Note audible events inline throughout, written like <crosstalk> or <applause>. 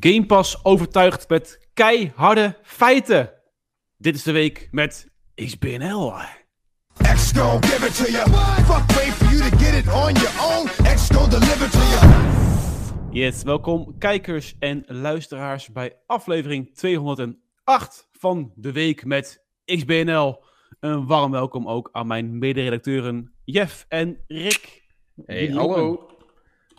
Game Pass overtuigd met keiharde feiten. Dit is de week met XBNL. X gon' give it to you. Fuck wait for you to get it on your own. X gon' deliver to you. Yes, welkom kijkers en luisteraars bij aflevering 208 van de week met XBNL. Een warm welkom ook aan mijn mederedacteuren Jeff en Rick. Hey, hallo.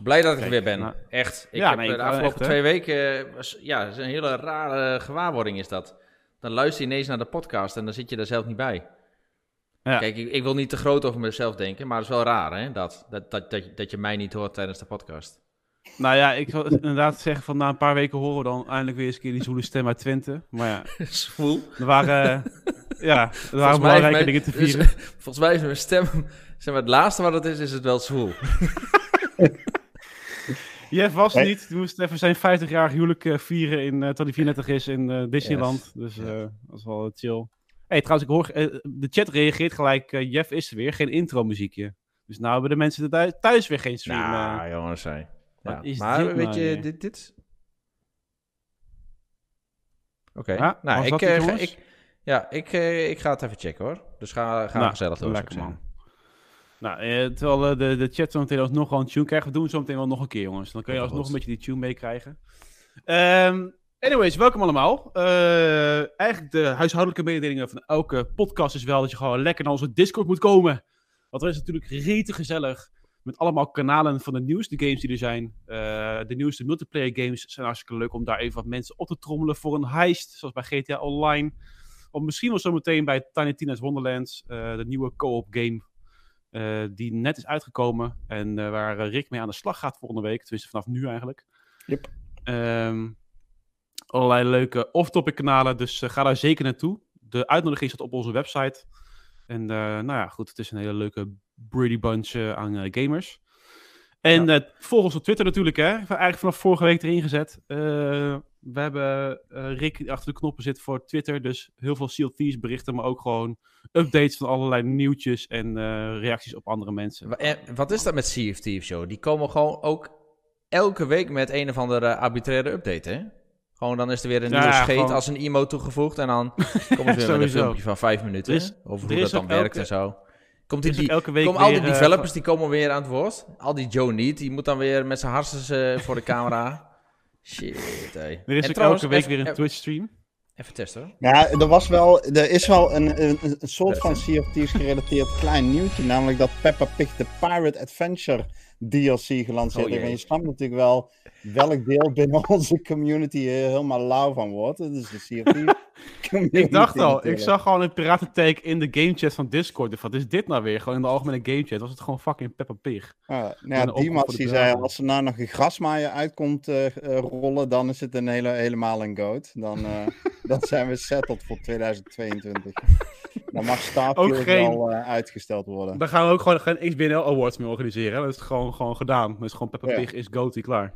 Blij dat ik er weer ben. nou- echt. Ik Ja, heb nee, eh, de afgelopen echt, twee weken... eh, was, ja, is een hele rare gewaarwording is dat. Dan luister je ineens naar de podcast en dan zit je daar zelf niet bij. Ja. Kijk, ik, ik wil niet te groot over mezelf denken, maar het is wel raar hè, dat, dat, dat, dat, je- dat je mij niet hoort tijdens de podcast. Nou ja, ik wil <laughs> inderdaad zeggen van na een paar weken horen we dan eindelijk weer eens een keer die zoele stem uit Twente. Maar ja, <laughs> Zwoel. er waren, eh, ja, er <laughs> waren belangrijke mijn- dingen te dus- vieren. Volgens mij is mijn stem... Zeg maar, het laatste wat het is, is het wel zwoel. Jeff was Hey. niet. Die moest even zijn 50-jarig huwelijk eh, vieren in, eh, tot hij 34 is in eh, Disneyland. Dus eh, dat was wel chill. hey, trouwens, ik hoor, de chat reageert gelijk, Jeff is er weer, geen intro muziekje. Dus nou hebben de mensen thuis, thuis weer geen stream. Nou, jongens, zei. Wat Ja. is Maar dit weet nou je, weer? dit... dit... Oké, Ja, nou, ik, eh, jongens? ik, ja, ik, eh, ik ga het even checken hoor. Dus ga, ga Nou, gezellig door. lekker, man. Nou, eh, terwijl eh, de, de chat zo meteen alsnog wel een tune krijgt, we doen het zo meteen wel nog een keer, jongens. Dan kun je alsnog een beetje die tune meekrijgen. Ehm anyways, welkom allemaal. Eh, eigenlijk de huishoudelijke mededelingen van elke podcast is wel dat je gewoon lekker naar onze Discord moet komen. Want er is natuurlijk rete gezellig met allemaal kanalen van de nieuwste games die er zijn. Eh, de nieuwste multiplayer games zijn hartstikke leuk om daar even wat mensen op te trommelen voor een heist, zoals bij GTA Online. Of misschien wel zometeen bij Tiny Tina's Wonderlands, de nieuwe co-op game eh, die net is uitgekomen en eh, waar eh, Rick mee aan de slag gaat volgende week. Tenminste, vanaf nu eigenlijk. Yep. Ehm, allerlei leuke off-topic kanalen, dus ga daar zeker naartoe. De uitnodiging staat op onze website. En nou ja, goed, het is een hele leuke Brady Bunch aan gamers. En eh volg ons op Twitter natuurlijk, hè. Eigenlijk vanaf vorige week erin gezet. Eh, we hebben eh, Rick die achter de knoppen zit voor Twitter. Dus heel veel Seal Thieves berichten, maar ook gewoon updates van allerlei nieuwtjes en eh, reacties op andere mensen. En Wat is dat met Sea of Thieves, joh? Die komen gewoon ook elke week met een of andere arbitraire update, hè? Gewoon dan is er weer een Ja, nieuwe scheet gewoon- als een emote toegevoegd. En dan <laughs> komen ze weer met een filmpje van vijf minuten. Er is- over er hoe dat dan werkt elke- en zo. Komt Er die, die, elke week komen al die weer, eh, developers die komen weer aan het woord. Al die Joe niet, die moet dan weer met zijn harsens eh, voor de camera. <laughs> Shit, hé. Er is En ook trouwens, elke week even- weer een even- Twitch-stream. Even testen hoor. Ja, er, was wel, er is wel een, een, een soort van Sea of Thieves gerelateerd klein nieuwtje. Namelijk dat Peppa Pig de Pirate Adventure DLC gelanceerd Oh, heeft. En je snapt natuurlijk wel welk deel binnen <laughs> onze community hier helemaal lauw van wordt. Dat is de Sea of Thieves community <laughs> Ik dacht al, ik zag gewoon een piratentake in de gamechat van Discord. Ik Wat is dit nou weer? Gewoon in de algemene gamechat was het gewoon fucking Peppa Pig. Ah, nou ja, die de die zei, als er nou nog een grasmaaier uitkomt eh, eh, rollen, dan is het een hele, helemaal een goat. Dan, eh, <laughs> dan zijn we settled voor 2022. Dan mag Starfield Ook geen- wel eh, uitgesteld worden. Dan gaan we ook gewoon geen XBNL Awards meer organiseren. hè. Dat is gewoon, gewoon gedaan. Dat is gewoon Peppa Ja. Pig is goaty klaar.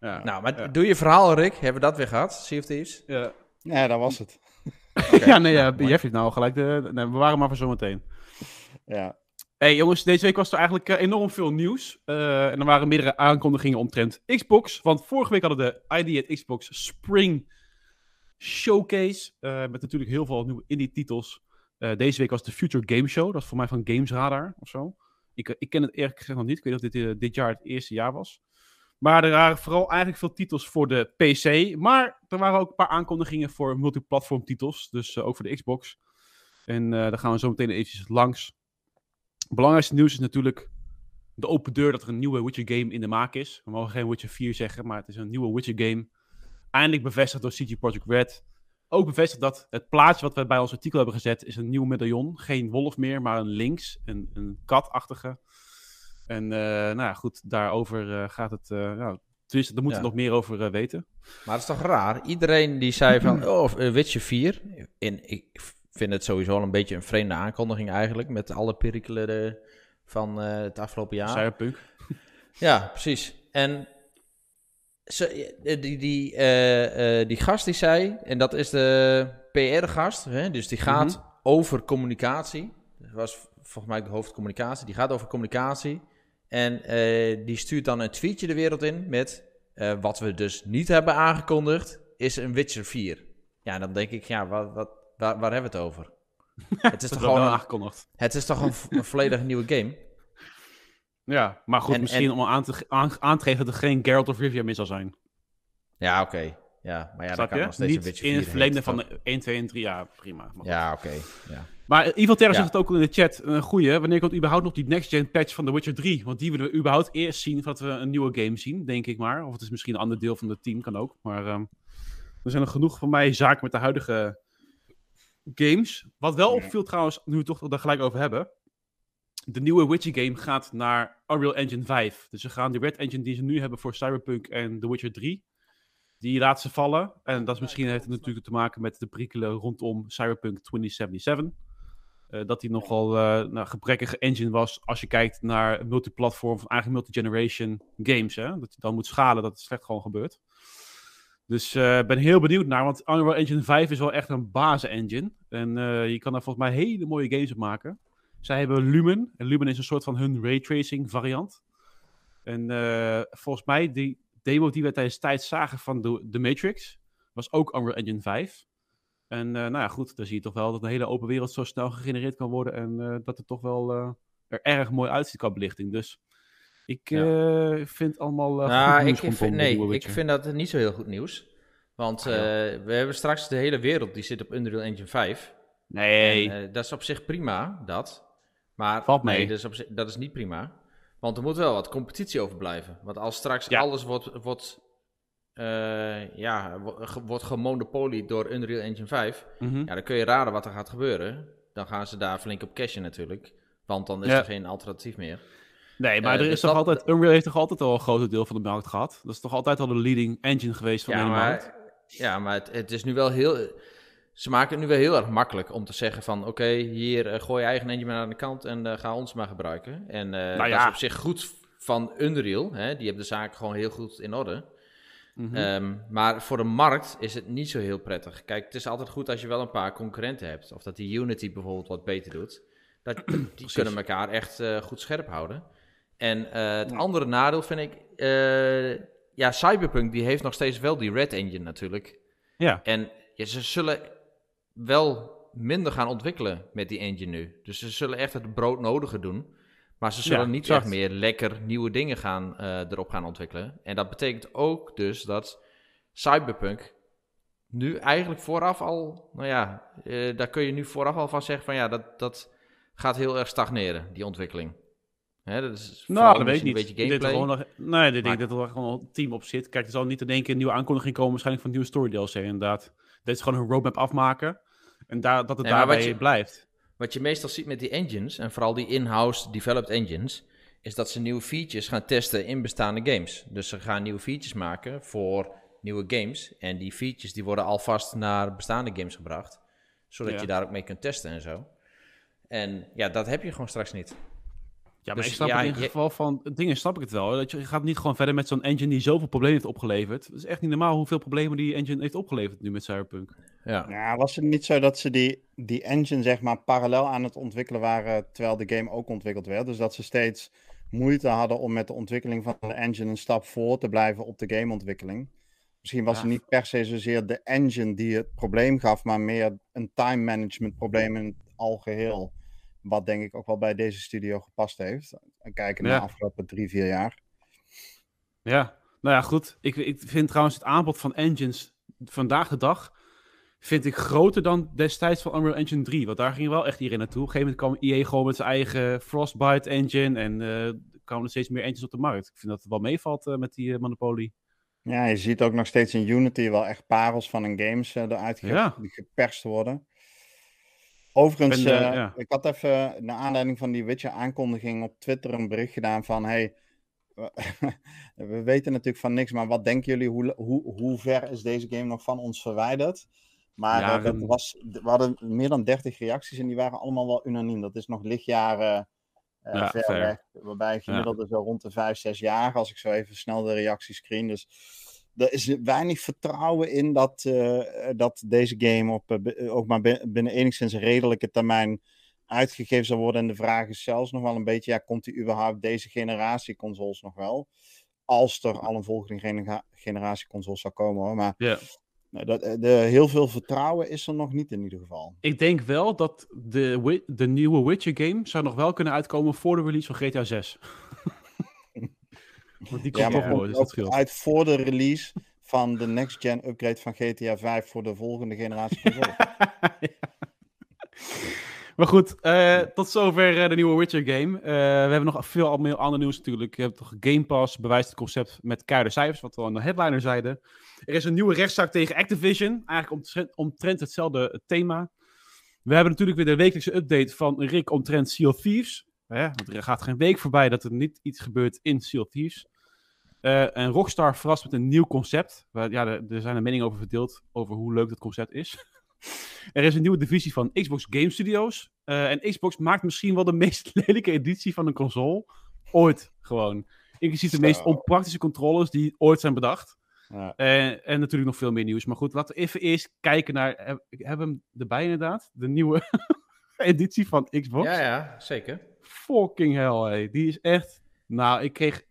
Ja. Nou, maar ja. doe je verhaal, Rick. Hebben we dat weer gehad? Sea of Thieves? Ja. Ja, dat was het. <laughs> ja, nee, ja. Jeff heeft nou gelijk de... Nee, we waren maar voor zometeen. Ja. hey, jongens, deze week was er eigenlijk eh, enorm veel nieuws. Eh, en er waren meerdere aankondigingen omtrent Xbox. Want vorige week hadden de ID at Xbox Spring Showcase. eh, met natuurlijk heel veel nieuwe indie-titels. Eh, deze week was de Future Game Show. Dat is voor mij van Games Radar of zo. Ik, ik ken het eerlijk gezegd nog niet. Ik weet dat dit dit jaar het eerste jaar was. Maar er waren vooral eigenlijk veel titels voor de PC. Maar er waren ook een paar aankondigingen voor multiplatform titels. Dus eh, ook voor de Xbox. En eh daar gaan we zo meteen eventjes langs. Belangrijkste nieuws is natuurlijk de open deur dat er een nieuwe Witcher game in de maak is. We mogen geen Witcher 4 zeggen, maar het is een nieuwe Witcher game. Eindelijk bevestigd door CG Projekt Red. Ook bevestigd dat het plaatje wat we bij ons artikel hebben gezet is een nieuw medaillon. Geen wolf meer, maar een links, een, een katachtige. En eh, nou ja, goed, daarover eh, gaat het... eh nou, tenminste, daar moeten we Ja. nog meer over weten. Maar het is toch raar? Iedereen die zei van, <clears throat> oh, Witcher 4. En ik vind het sowieso al een beetje een vreemde aankondiging eigenlijk. Met alle perikelen van het afgelopen jaar. Cyberpunk. <laughs> Ja, precies. En ze, die, die, die gast die zei, en dat is de PR-gast, dus die gaat over communicatie. Dat was volgens mij de hoofdcommunicatie. Die gaat over communicatie. En eh, die stuurt dan een tweetje de wereld in met... Eh, wat we dus niet hebben aangekondigd, is een Witcher 4. Ja, dan denk ik, ja, wat, wat, waar, waar hebben we het over? <laughs> het, is Dat toch gewoon een, aangekondigd. het is toch een, een volledig nieuwe game? Ja, maar goed, En- misschien en- om aan te, aan, aan te geven dat er geen Geralt of Rivia meer zal zijn. Ja, oké. Ja, maar ja, dan Snap kan je? nog steeds een Niet Witcher in 4 het verlengde heten, van de 1, 2 en 3 jaar, prima. Maar. Ja, oké. ja. Maar Evil Terra Ja. zegt het ook al in de chat, een goeie. Wanneer komt überhaupt nog die next-gen patch van The Witcher 3? Want die willen we überhaupt eerst zien voordat we een nieuwe game zien, denk ik maar. Of het is misschien een ander deel van het team, kan ook. Maar ehm, er zijn er genoeg voor mij zaken met de huidige games. Wat wel opviel trouwens, nu we het toch er gelijk over hebben. De nieuwe Witcher game gaat naar Unreal Engine 5. Dus ze gaan de Red Engine die ze nu hebben voor Cyberpunk en The Witcher 3, die laten ze vallen. En dat is misschien heeft het natuurlijk te maken met de prikkelen rondom Cyberpunk 2077. Eh, dat die nogal eh nou, gebrekkige engine was als je kijkt naar multiplatform of eigenlijk multi-generation games. Hè? Dat je dan moet schalen, dat is slecht gewoon gebeurd. Dus eh, ik ben heel benieuwd naar, want Unreal Engine 5 is wel echt een bazen-engine. En eh, je kan daar volgens mij hele mooie games op maken. Zij hebben Lumen. En Lumen is een soort van hun raytracing variant. En volgens mij, die demo die we tijdens tijd zagen van The Matrix, was ook Unreal Engine 5. En eh, nou ja, goed, dan zie je toch wel dat een hele open wereld zo snel gegenereerd kan worden. En eh, dat het toch wel eh, er erg mooi uitziet qua belichting. Dus ik eh, vind allemaal. Nou, ik vind, nee, ik vind dat niet zo heel goed nieuws. Want Ah, we hebben straks de hele wereld die zit op Unreal Engine 5. Nee. En, dat is op zich prima, dat. Maar Valt nee, mee. dat is, op zich- dat is niet prima. Want er moet wel wat competitie overblijven. Want als straks Ja. alles wordt, wordt, eh, ja, wordt gemonopolied door Unreal Engine 5, Mhm. ja, dan kun je raden wat er gaat gebeuren. Dan gaan ze daar flink op cashen natuurlijk. Want dan is Ja. er geen alternatief meer. Nee, maar Eh, er dus is toch dat- altijd. Unreal heeft toch altijd al een groot deel van de markt gehad. Dat is toch altijd al de leading engine geweest van Ja, de markt. ja, maar het, het is nu wel heel... Ze maken het nu wel heel erg makkelijk om te zeggen van... Oké, hier, eh, gooi je eigen engine maar aan de kant en ga ons maar gebruiken. En eh, dat is op zich goed van Unreal. Hè? Die hebben de zaak gewoon heel goed in orde. Mhm. Ehm, maar voor de markt is het niet zo heel prettig. Kijk, het is altijd goed als je wel een paar concurrenten hebt. Of dat die Unity bijvoorbeeld wat beter doet. Dat, <clears throat> die kunnen elkaar echt eh, goed scherp houden. En eh, het Ja. andere nadeel vind ik... eh, ja, Cyberpunk die heeft nog steeds wel die Red Engine natuurlijk. ja. En ja, ze zullen wel minder gaan ontwikkelen met die engine nu. Dus ze zullen echt het broodnodige doen. Maar ze zullen Ja, niet echt meer lekker nieuwe dingen gaan, eh, erop gaan ontwikkelen. En dat betekent ook dus dat Cyberpunk nu eigenlijk vooraf al... Nou ja, eh, daar kun je nu vooraf al van zeggen van ja, dat, dat gaat heel erg stagneren, die ontwikkeling. Hè, dat is Nou, dat weet ik niet. Een beetje gameplay. gewoon nog, nee, ik denk dat er gewoon een team op zit. Kijk, er zal niet in één keer een nieuwe aankondiging komen, waarschijnlijk van nieuwe story DLC inderdaad. Dit is gewoon een roadmap afmaken en daar, dat het Nee, daarbij je- blijft. Wat je meestal ziet met die engines, en vooral die in-house developed engines, is dat ze nieuwe features gaan testen in bestaande games. Dus ze gaan nieuwe features maken voor nieuwe games. En die features die worden alvast naar bestaande games gebracht. Zodat Ja. je daar ook mee kunt testen en zo. En ja, dat heb je gewoon straks niet. Ja, maar Dus ik snap ja, het in je- geval van dingen snap ik het wel. Dat je gaat niet gewoon verder met zo'n engine die zoveel problemen heeft opgeleverd. Het is echt niet normaal hoeveel problemen die engine heeft opgeleverd nu met Cyberpunk. Ja. Ja, was het niet zo dat ze die, die engine zeg maar parallel aan het ontwikkelen waren terwijl de game ook ontwikkeld werd? Dus dat ze steeds moeite hadden om met de ontwikkeling van de engine een stap voor te blijven op de gameontwikkeling. Misschien was Ja. het niet per se zozeer de engine die het probleem gaf, maar meer een time management probleem in het algeheel. Wat denk ik ook wel bij deze studio gepast heeft. En kijken naar Ja. de afgelopen drie, vier jaar. Ja, nou ja, goed. Ik, ik vind trouwens het aanbod van engines vandaag de dag vind ik groter dan destijds van Unreal Engine 3. Want daar ging wel echt iedereen naartoe. Op een gegeven moment kwam EA gewoon met zijn eigen Frostbite engine en er kwamen er steeds meer engines op de markt. Ik vind dat het wel meevalt eh, met die eh, Monopoly. Ja, je ziet ook nog steeds in Unity wel echt parels van een games eruit ge- Ja. die geperst worden. Overigens, Ben, ja. ik had even naar aanleiding van die Witcher aankondiging op Twitter een bericht gedaan van hey, <laughs> we weten natuurlijk van niks, maar wat denken jullie, hoe, hoe, hoe ver is deze game nog van ons verwijderd? Maar Ja, eh, dat was, we hadden meer dan 30 reacties en die waren allemaal wel unaniem. Dat is nog lichtjaren eh, Ja, ver weg. Waarbij gemiddeld zo rond de 5, 6 jaar, als ik zo even snel de reacties screen. Dus er is weinig vertrouwen in dat, eh, dat deze game op, ook maar bi- binnen enigszins een redelijke termijn uitgegeven zal worden. En de vraag is zelfs nog wel een beetje, ja, komt die überhaupt deze generatie consoles nog wel? als er al een volgende genera- generatie consoles zou komen. Hoor. Maar Ja. Nou, dat, eh, de, heel veel vertrouwen is er nog niet in ieder geval. Ik denk wel dat de, de nieuwe Witcher game zou nog wel kunnen uitkomen voor de release van GTA 6. <laughs> Want die komt Ja, toch maar komt dus ook dat scheelt. uit voor de release van de next-gen upgrade van GTA 5 voor de volgende generatie <laughs> consoles. Maar goed, eh, tot zover eh, de nieuwe Witcher game. Eh, we hebben nog veel meer ander nieuws natuurlijk. Je hebt toch Game Pass bewijst het concept met keiharde cijfers, wat we al in de headliner zeiden. Er is een nieuwe rechtszaak tegen Activision, eigenlijk omtrent, hetzelfde thema. We hebben natuurlijk weer de wekelijkse update van Rick omtrent Sea Thieves. Hè, want er gaat geen week voorbij dat er niet iets gebeurt in Sea Thieves. En Rockstar verrast met een nieuw concept. Ja, er, zijn er meningen over verdeeld over hoe leuk dat concept is. <laughs> <laughs> Er is een nieuwe divisie van Xbox Game Studios. Eh, en Xbox maakt misschien wel de meest <laughs> lelijke editie van een console ooit gewoon. Inclusief de Zo. meest onpraktische controllers die ooit zijn bedacht. Ja. Eh, en natuurlijk nog veel meer nieuws. Maar goed, laten we even eerst kijken naar... Ik heb hem erbij inderdaad. De nieuwe <laughs> editie van Xbox. Ja, ja, zeker. Fucking hell, hé. Die is echt... Nou, ik kreeg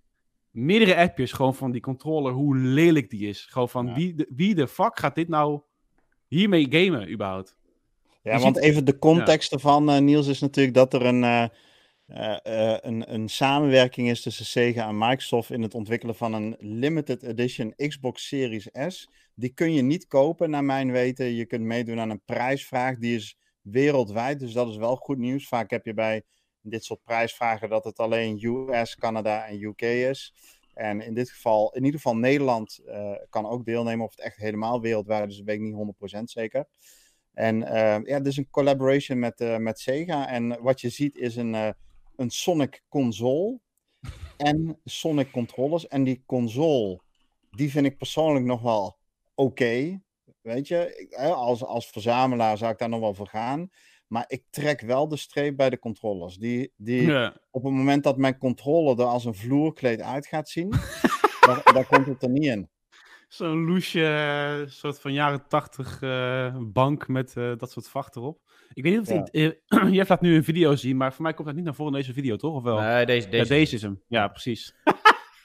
meerdere appjes gewoon van die controller, hoe lelijk die is. Gewoon van, Ja. wie, de, wie de fuck gaat dit nou hiermee gamen, überhaupt? Ja, Je want ziet- even de context ervan, eh, Niels, is natuurlijk dat er een, eh, eh, een, een samenwerking is tussen Sega en Microsoft in het ontwikkelen van een limited edition Xbox Series S. Die kun je niet kopen, naar mijn weten. Je kunt meedoen aan een prijsvraag, die is wereldwijd, dus dat is wel goed nieuws. Vaak heb je bij dit soort prijsvragen dat het alleen US, Canada en UK is. En in dit geval, in ieder geval Nederland eh, kan ook deelnemen, of het echt helemaal wereldwijd is, dat weet ik niet 100% zeker. En eh, ja, dit is een collaboration met, eh, met Sega. En wat je ziet is een, een Sonic console <laughs> en Sonic controllers. En die console, die vind ik persoonlijk nog wel oké. Weet je, als, als verzamelaar zou ik daar nog wel voor gaan. Maar ik trek wel de streep bij de controllers. Die, die, Ja. op het moment dat mijn controller er als een vloerkleed uit gaat zien, <laughs> daar, daar komt het er niet in. Zo'n loesje, eh, soort van jaren tachtig eh, bank met eh, dat soort vacht erop. Ik weet niet of Ja. <clears throat> Jeff laat nu een video zien, maar voor mij komt dat niet naar voren in deze video, toch? Of wel? Nee, deze, deze, ja, deze is hem. Ja, precies. <laughs>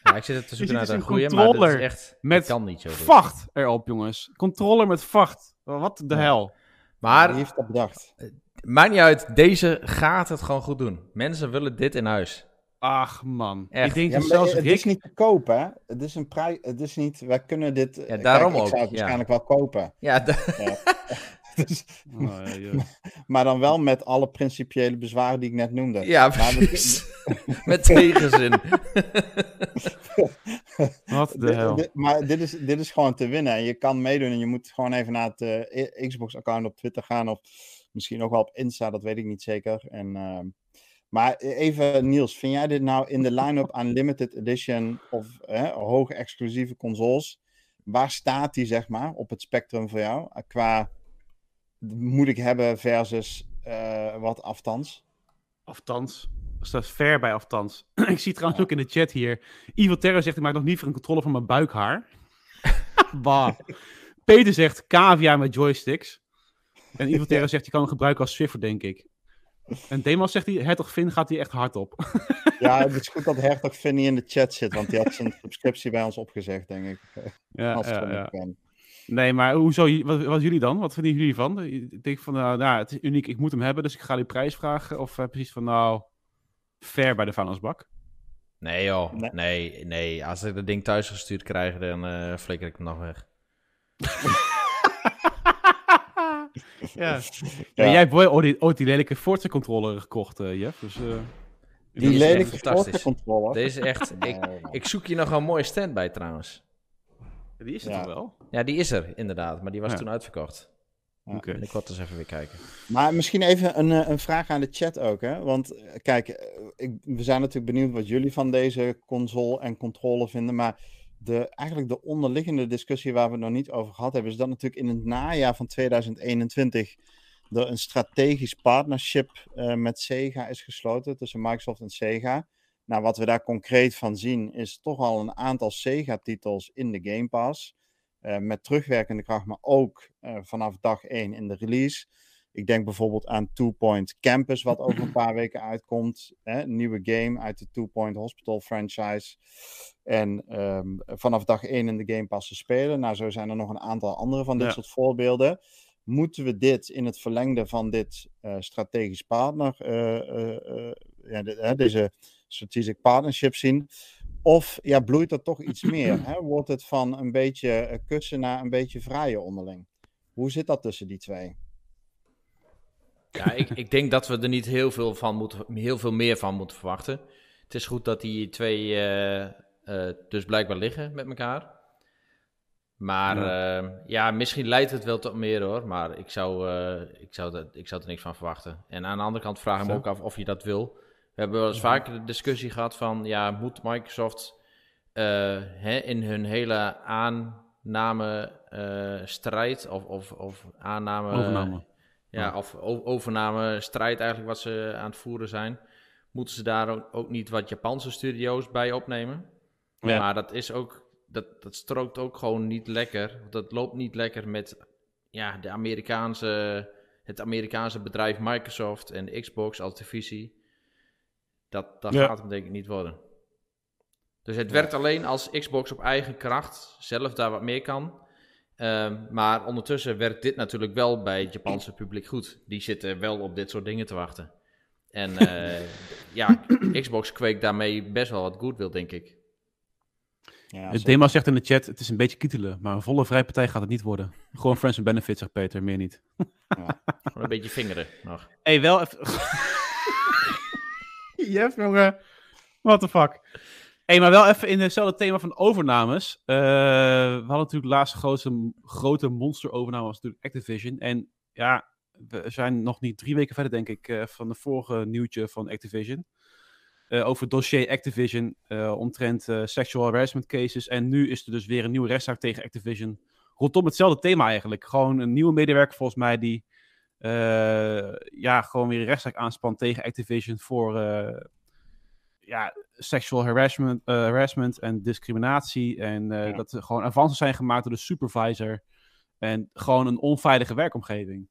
Ja, ik zit het te Je zoeken naar een dus goede, een maar dit is controller echt... met dit kan niet zo. dit. Vacht erop, jongens. Controller met vacht. Wat de Ja. hel. Wie Maar heeft dat bedacht? Maakt niet uit, deze gaat het gewoon goed doen. Mensen willen dit in huis. Ach, man. Echt. Ik denk Ja, zelfs het Rick... is niet te kopen, hè? Het is een prijs. Het is niet. Wij kunnen dit. eh, daarom kijk, ook, Ik zou het ja. waarschijnlijk wel kopen. Ja, <laughs> <laughs> Dus- Oh, ja, ja. <laughs> maar dan wel met alle principiële bezwaren die ik net noemde. ja precies. Met tegenzin. Wat de Dit- hel. dit- maar dit is, dit is gewoon te winnen. En je kan meedoen en je moet gewoon even naar het eh, Xbox-account op Twitter gaan. Of misschien ook wel op Insta, dat weet ik niet zeker. En, ehm, maar even, Niels, vind jij dit nou in de <laughs> line-up aan limited edition of hè, hoog exclusieve consoles? Waar staat die, zeg maar, op het spectrum voor jou? Eh, Qua moet ik hebben versus eh, wat afstands? Aftans. Staat ver bij aftans. <clears throat> ik zie trouwens ook in de chat hier. Evil Terror zegt, ik maak nog niet voor een controle van mijn buikhaar. <laughs> bah. <laughs> Peter zegt, cavia met joysticks. En Evil <laughs> Terror zegt, je kan hem gebruiken als Swiffer, denk ik. En Demas zegt, hij, Hertog Finn gaat hier echt hard op. <laughs> Ja, het is goed dat Hertog Vinnie in de chat zit, want die had zijn <laughs> subscriptie bij ons opgezegd, denk ik. ja, Als ja, ja. fan. Nee, maar hoezo, wat, wat jullie dan? Wat vinden jullie van? Ik denk van, nou, nou, het is uniek, ik moet hem hebben, dus ik ga die prijs vragen. Of eh, precies van, nou, ver bij de vuilnisbak. Nee joh, Nee. nee, nee. Als ik dat ding thuis gestuurd krijg, dan eh flikker ik hem nog weg. <laughs> ja. Ja. Ja, jij hebt ooit, ooit die- ooit die lelijke Forza controller gekocht, eh, Jeff. Dus, eh, Die is lelijke. Forza controller. Deze is echt... <laughs> ik, ik zoek hier nog een mooie stand bij trouwens. die is Ja. toch wel? Ja, die is er inderdaad, maar die was Ja. toen uitverkocht. Ja. Oké. En ik word dus even weer kijken. Maar misschien even een, eh, een vraag aan de chat ook. Hè? Want kijk, ik, we zijn natuurlijk benieuwd wat jullie van deze console en controle vinden. Maar de, eigenlijk de onderliggende discussie waar we het nog niet over gehad hebben, is dat natuurlijk in het najaar van 2021 er een strategisch partnership eh, met Sega is gesloten tussen Microsoft en Sega. Nou, wat we daar concreet van zien, is toch al een aantal Sega-titels in de Game Pass. eh, met terugwerkende kracht, maar ook eh, vanaf dag 1 in de release. Ik denk bijvoorbeeld aan Two Point Campus, wat over een paar weken uitkomt. Hè? Een nieuwe game uit de Two Point Hospital franchise. En ehm, vanaf dag 1 in de Game Pass te spelen. Nou, zo zijn er nog een aantal andere van dit Ja. soort voorbeelden. Moeten we dit in het verlengde van dit eh, strategisch partner, eh, eh, ja, de- hè, deze strategic partnership zien? Of ja, bloeit er toch iets meer? <clears throat> Hè? Wordt het van een beetje kussen naar een beetje vrije onderling? Hoe zit dat tussen die twee? Ja, ik, ik denk dat we er niet heel veel, van moeten, heel veel meer van moeten verwachten. Het is goed dat die twee eh, eh, dus blijkbaar liggen met elkaar. Maar ja. ja, misschien leidt het wel tot meer hoor. Maar ik zou, eh, ik, zou dat, ik zou er niks van verwachten. En aan de andere kant vraag ik me ook af of je dat wil. We hebben wel eens vaker de discussie gehad van... Ja, moet Microsoft eh, hè, in hun hele aanname eh, strijd of, of, of aanname... Overname. Ja, of overname, strijd eigenlijk wat ze aan het voeren zijn. Moeten ze daar ook, niet wat Japanse studio's bij opnemen? Ja. Maar dat is ook, dat, dat strookt ook gewoon niet lekker. Dat loopt niet lekker met ja, de Amerikaanse, het Amerikaanse bedrijf Microsoft en Xbox als divisie. Dat, dat Ja. gaat hem denk ik niet worden. Dus het werkt alleen als Xbox op eigen kracht zelf daar wat meer kan. Ehm, maar ondertussen werkt dit natuurlijk wel bij het Japanse publiek goed. Die zitten wel op dit soort dingen te wachten. En eh, <laughs> ja, Xbox kweekt daarmee best wel wat goodwill, denk ik. Ja, Het zo- Dema zegt in de chat, het is een beetje kietelen, maar een volle vrijpartij gaat het niet worden. Gewoon friends and benefits, zegt Peter, meer niet. <laughs> Gewoon een beetje vingeren nog. hey, wel even... <laughs> Jeff, jongen. What the fuck. Hey, maar wel even in hetzelfde thema van overnames. Eh, we hadden natuurlijk de laatste grootste, grote monster-overname was natuurlijk Activision. En ja, we zijn nog niet drie weken verder, denk ik, eh, van de vorige nieuwtje van Activision. Eh, over dossier Activision omtrent sexual harassment cases. En nu is er dus weer een nieuwe rechtszaak tegen Activision. Rondom hetzelfde thema eigenlijk. Gewoon een nieuwe medewerker volgens mij die ja, gewoon weer een rechtszaak aanspant tegen Activision voor ja, sexual harassment, eh, harassment en discriminatie. En eh, Ja. dat er gewoon avances zijn gemaakt door de supervisor. En gewoon een onveilige werkomgeving.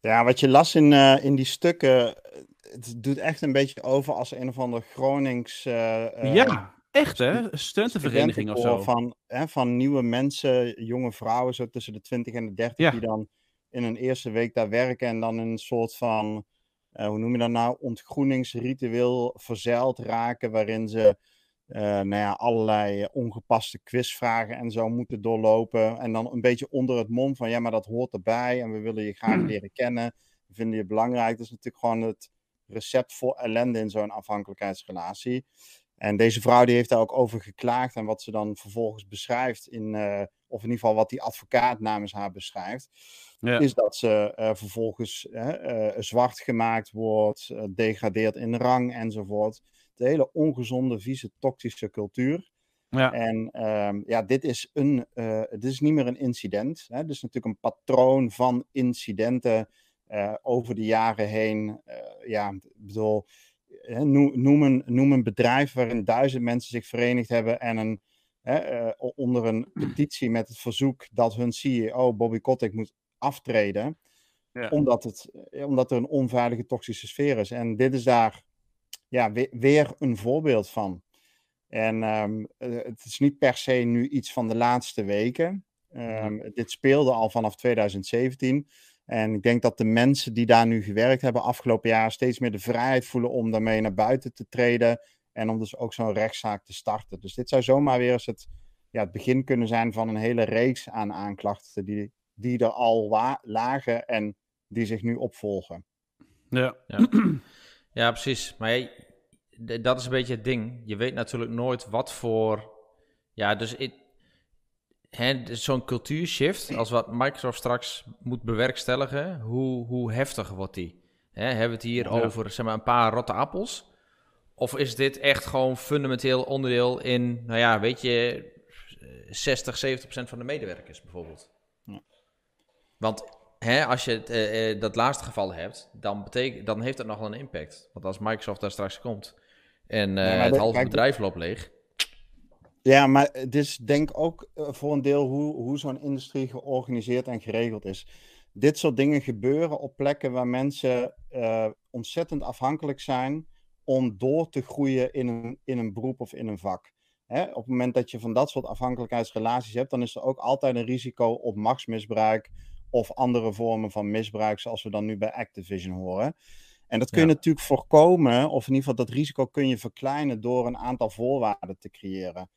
Ja, wat je las in, eh, in die stukken, het doet echt een beetje over als een of ander Gronings... ja, echt hè? Studentenvereniging of zo. Van, hè, van nieuwe mensen, jonge vrouwen, zo tussen de 20 en de 30, Ja. die dan in een eerste week daar werken en dan in een soort van, eh, hoe noem je dat nou, ontgroeningsritueel verzeild raken, waarin ze eh, nou ja, allerlei ongepaste quizvragen en zo moeten doorlopen. En dan een beetje onder het mom van, ja, maar dat hoort erbij en we willen je graag leren kennen. We vinden je belangrijk. Dat is natuurlijk gewoon het recept voor ellende in zo'n afhankelijkheidsrelatie. En deze vrouw die heeft daar ook over geklaagd. En wat ze dan vervolgens beschrijft, in, eh, of in ieder geval wat die advocaat namens haar beschrijft, Ja. is dat ze eh, vervolgens eh, zwart gemaakt wordt, eh, degradeert in rang enzovoort. De hele ongezonde, vieze, toxische cultuur. Ja. En ehm, ja, dit is, een, dit is niet meer een incident. Hè? Dit is natuurlijk een patroon van incidenten over de jaren heen. Ja, ik bedoel, noem, een, noem een bedrijf waarin duizend mensen zich verenigd hebben en een, hè, onder een petitie met het verzoek dat hun CEO Bobby Kotick moet aftreden. Ja. Omdat, het, eh, omdat er een onveilige toxische sfeer is. En dit is daar ja, weer, weer een voorbeeld van. En ehm, eh, het is niet per se nu iets van de laatste weken. Ehm, Dit speelde al vanaf 2017. En ik denk dat de mensen die daar nu gewerkt hebben afgelopen jaar steeds meer de vrijheid voelen om daarmee naar buiten te treden. En om dus ook zo'n rechtszaak te starten. Dus dit zou zomaar weer eens het, ja, het begin kunnen zijn van een hele reeks aan aanklachten die, die er al lagen en die zich nu opvolgen. Ja. Ja, <clears throat> ja precies. Maar ja, dat is een beetje het ding. Je weet natuurlijk nooit wat voor. Ja, dus zo'n cultuurshift, als wat Microsoft straks moet bewerkstelligen, hoe, hoe heftig wordt die? Hè, hebben we het hier Ja. over zeg maar, een paar rotte appels? Of is dit echt gewoon fundamenteel onderdeel in, nou ja, weet je, 60, 70 procent van de medewerkers bijvoorbeeld? Want hè, als je het, eh, eh, dat laatste geval hebt, dan, betekent, dan heeft dat nog wel een impact. Want als Microsoft daar straks komt en eh, het dat- halve kijk, bedrijf loopt leeg. Ja, maar het is denk ook voor een deel hoe, hoe zo'n industrie georganiseerd en geregeld is. dit soort dingen gebeuren op plekken waar mensen ontzettend afhankelijk zijn om door te groeien in een, in een beroep of in een vak. Hè? Op het moment dat je van dat soort afhankelijkheidsrelaties hebt, dan is er ook altijd een risico op machtsmisbruik of andere vormen van misbruik, zoals we dan nu bij Activision horen. En dat kun je Ja. natuurlijk voorkomen, of in ieder geval dat risico kun je verkleinen door een aantal voorwaarden te creëren.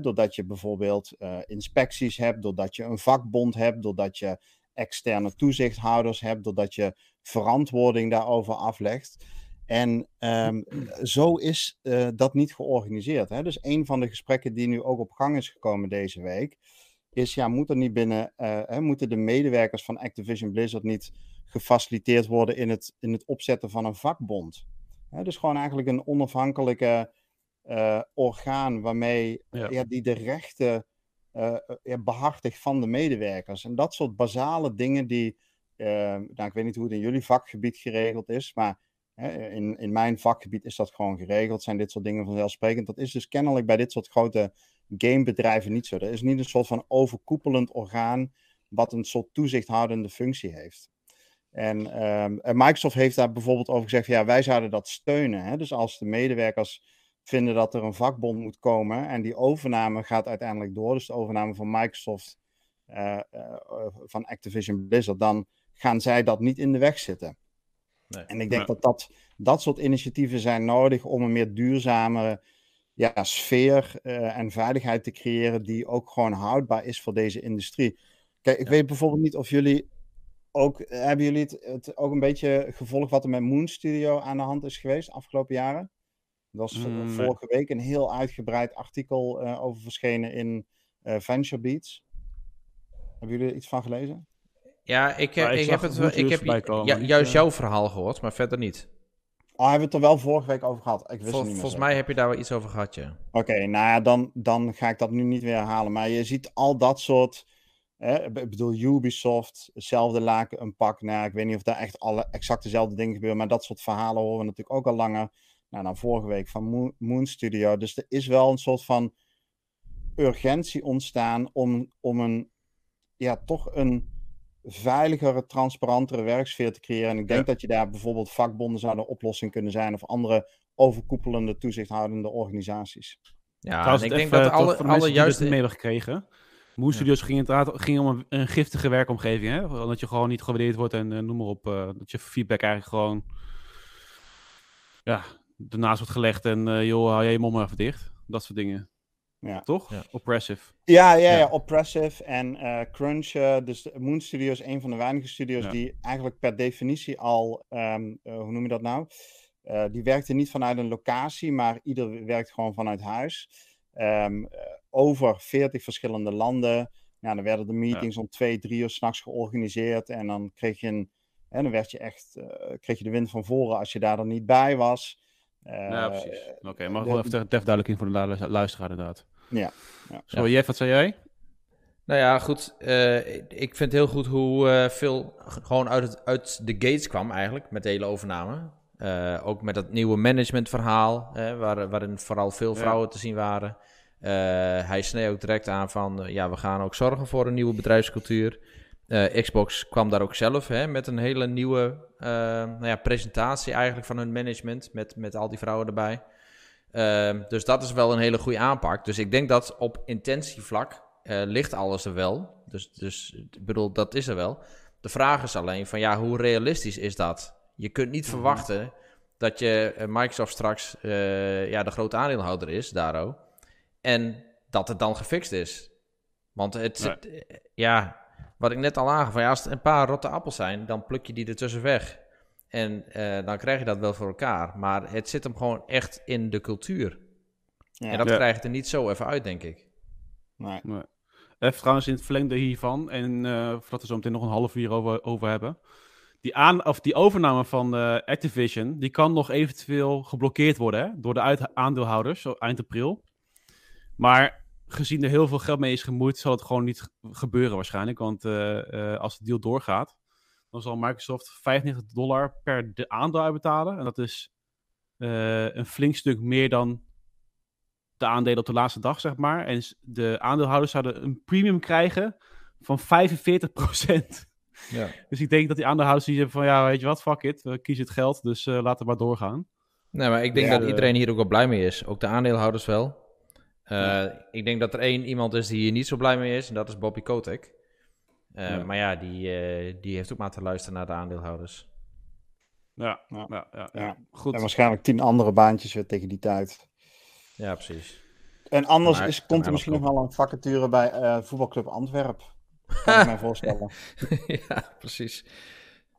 Doordat je bijvoorbeeld eh, inspecties hebt, doordat je een vakbond hebt, doordat je externe toezichthouders hebt, doordat je verantwoording daarover aflegt. En ehm, zo is eh, dat niet georganiseerd. Hè? Dus een van de gesprekken die nu ook op gang is gekomen deze week, is ja, moet er niet binnen, eh, hè, moeten de medewerkers van Activision Blizzard niet gefaciliteerd worden in het, in het opzetten van een vakbond? Hè, dus gewoon eigenlijk een onafhankelijke eh, orgaan waarmee Ja. ja. die de rechten eh, ja, behartigt van de medewerkers. En dat soort basale dingen die, eh, nou, ik weet niet hoe het in jullie vakgebied geregeld is, maar hè, in, in mijn vakgebied is dat gewoon geregeld. Zijn dit soort dingen vanzelfsprekend? Dat is dus kennelijk bij dit soort grote gamebedrijven niet zo. Er is niet een soort van overkoepelend orgaan wat een soort toezichthoudende functie heeft. En, ehm, en Microsoft heeft daar bijvoorbeeld over gezegd, ja, wij zouden dat steunen. Hè? Dus als de medewerkers vinden dat er een vakbond moet komen en die overname gaat uiteindelijk door, dus de overname van Microsoft eh, eh, van Activision Blizzard, dan gaan zij dat niet in de weg zitten. Nee. En ik denk dat, dat dat soort initiatieven zijn nodig om een meer duurzamere ja, sfeer eh, en veiligheid te creëren die ook gewoon houdbaar is voor deze industrie. Kijk, ik Ja. weet bijvoorbeeld niet of jullie ook, hebben jullie het, het ook een beetje gevolgd wat er met Moon Studio aan de hand is geweest de afgelopen jaren? Er was Mm, vorige week een heel uitgebreid artikel eh, over verschenen in eh Venture Beats. Hebben jullie er iets van gelezen? Ja, ik, Ja, heb ik heb, het, ik heb ja, juist eh. jouw verhaal gehoord, maar verder niet. Oh, hebben we het er wel vorige week over gehad? Ik wist Vol- het niet meer volgens mij heb je daar wel iets over gehad, ja. Oké, nou ja, dan, dan ga ik dat nu niet weer herhalen. Maar je ziet al dat soort. Hè, ik bedoel, Ubisoft, hetzelfde laken, een pak. Nou, ik weet niet of daar echt alle exact dezelfde dingen gebeuren. Maar dat soort verhalen horen we natuurlijk ook al langer. Nou, dan vorige week van Moon, Moon Studio. Dus er is wel een soort van urgentie ontstaan om, om een. Ja, toch een veiligere, transparantere werksfeer te creëren. En ik denk Ja. dat je daar bijvoorbeeld vakbonden zouden een oplossing kunnen zijn. Of andere overkoepelende, toezichthoudende organisaties. Ja, Trouwens, ik denk even, dat toch alle, alle juiste... mee hebben gekregen. Moon Studios ging inderdaad ging om een, een giftige werkomgeving. Hè? Dat je gewoon niet gewaardeerd wordt en eh, noem maar op. eh, dat je feedback eigenlijk gewoon ja, ernaast wordt gelegd. En eh, joh, hou jij je mond maar even dicht. Dat soort dingen. Ja. Toch? Ja. Oppressive. Ja, ja, ja, Ja. Oppressive en eh, Crunch. eh, dus Moon Studio is een van de weinige studios Ja. die eigenlijk per definitie al, ehm, eh, hoe noem je dat nou? Eh, die werkte niet vanuit een locatie, maar ieder werkt gewoon vanuit huis. Ehm, eh, over 40 verschillende landen. Ja, dan werden de meetings om twee, drie uur s'nachts georganiseerd. En dan kreeg je een. En dan werd je echt, eh, kreeg je de wind van voren als je daar dan niet bij was. Eh, ja, precies. Oké, maar de- gewoon even, even duidelijk in voor de lu- luisteraar inderdaad. Ja, ja. Zo, Jeff, wat zei jij? Nou ja, goed. eh, ik vind heel goed hoe eh, veel gewoon uit, het, uit de gates kwam eigenlijk met de hele overname. Eh, ook met dat nieuwe managementverhaal, hè, waar, waarin vooral veel Ja. vrouwen te zien waren. Eh, hij snee ook direct aan van, ja, we gaan ook zorgen voor een nieuwe bedrijfscultuur. Eh, Xbox kwam daar ook zelf hè, met een hele nieuwe eh, nou ja, presentatie eigenlijk van hun management, met, met al die vrouwen erbij. Ehm, dus dat is wel een hele goede aanpak. Dus ik denk dat op intentievlak eh, ligt alles er wel. Dus, dus ik bedoel, dat is er wel. De vraag is alleen van ja, hoe realistisch is dat? Je kunt niet verwachten dat je eh, Microsoft straks eh, ja, de grote aandeelhouder is, Daro. En dat het dan gefixt is. Want het, Nee. het, ja, wat ik net al aangaf, van, ja, als het een paar rotte appels zijn, dan pluk je die ertussen weg. En eh, dan krijg je dat wel voor elkaar. Maar het zit hem gewoon echt in de cultuur. Ja. En dat Ja. krijg je er niet zo even uit, denk ik. Nee. Nee. Even trouwens in het verlengde hiervan, en eh voordat we zo meteen nog een half uur over, over hebben. Die, aan, of die overname van eh, Activision, die kan nog eventueel geblokkeerd worden hè, door de uit- aandeelhouders, zo eind april. Maar gezien er heel veel geld mee is gemoeid, zal het gewoon niet ge- gebeuren waarschijnlijk. Want eh, eh, als de deal doorgaat, dan zal Microsoft 95 dollar per de aandeel uitbetalen. En dat is eh, een flink stuk meer dan de aandelen op de laatste dag, zeg maar. En de aandeelhouders zouden een premium krijgen van 45%. <laughs> Ja. Dus ik denk dat die aandeelhouders die zeggen van, ja, weet je wat, fuck it, we kiezen het geld, dus eh, laten we maar doorgaan. Nee, maar ik denk Ja, dat iedereen hier ook wel blij mee is. Ook de aandeelhouders wel. Eh, Ik denk dat er één iemand is die hier niet zo blij mee is. En dat is Bobby Kotick. Eh, Ja. Maar ja, die, eh, die heeft ook maar te luisteren naar de aandeelhouders. Ja, Ja. ja, ja, Ja. Goed. En waarschijnlijk tien andere baantjes weer tegen die tijd. Ja, precies. En anders Maar- is, komt er misschien nog wel een vacature bij eh, voetbalclub Antwerp. Kan ik mij <laughs> voorstellen. <laughs> ja, precies.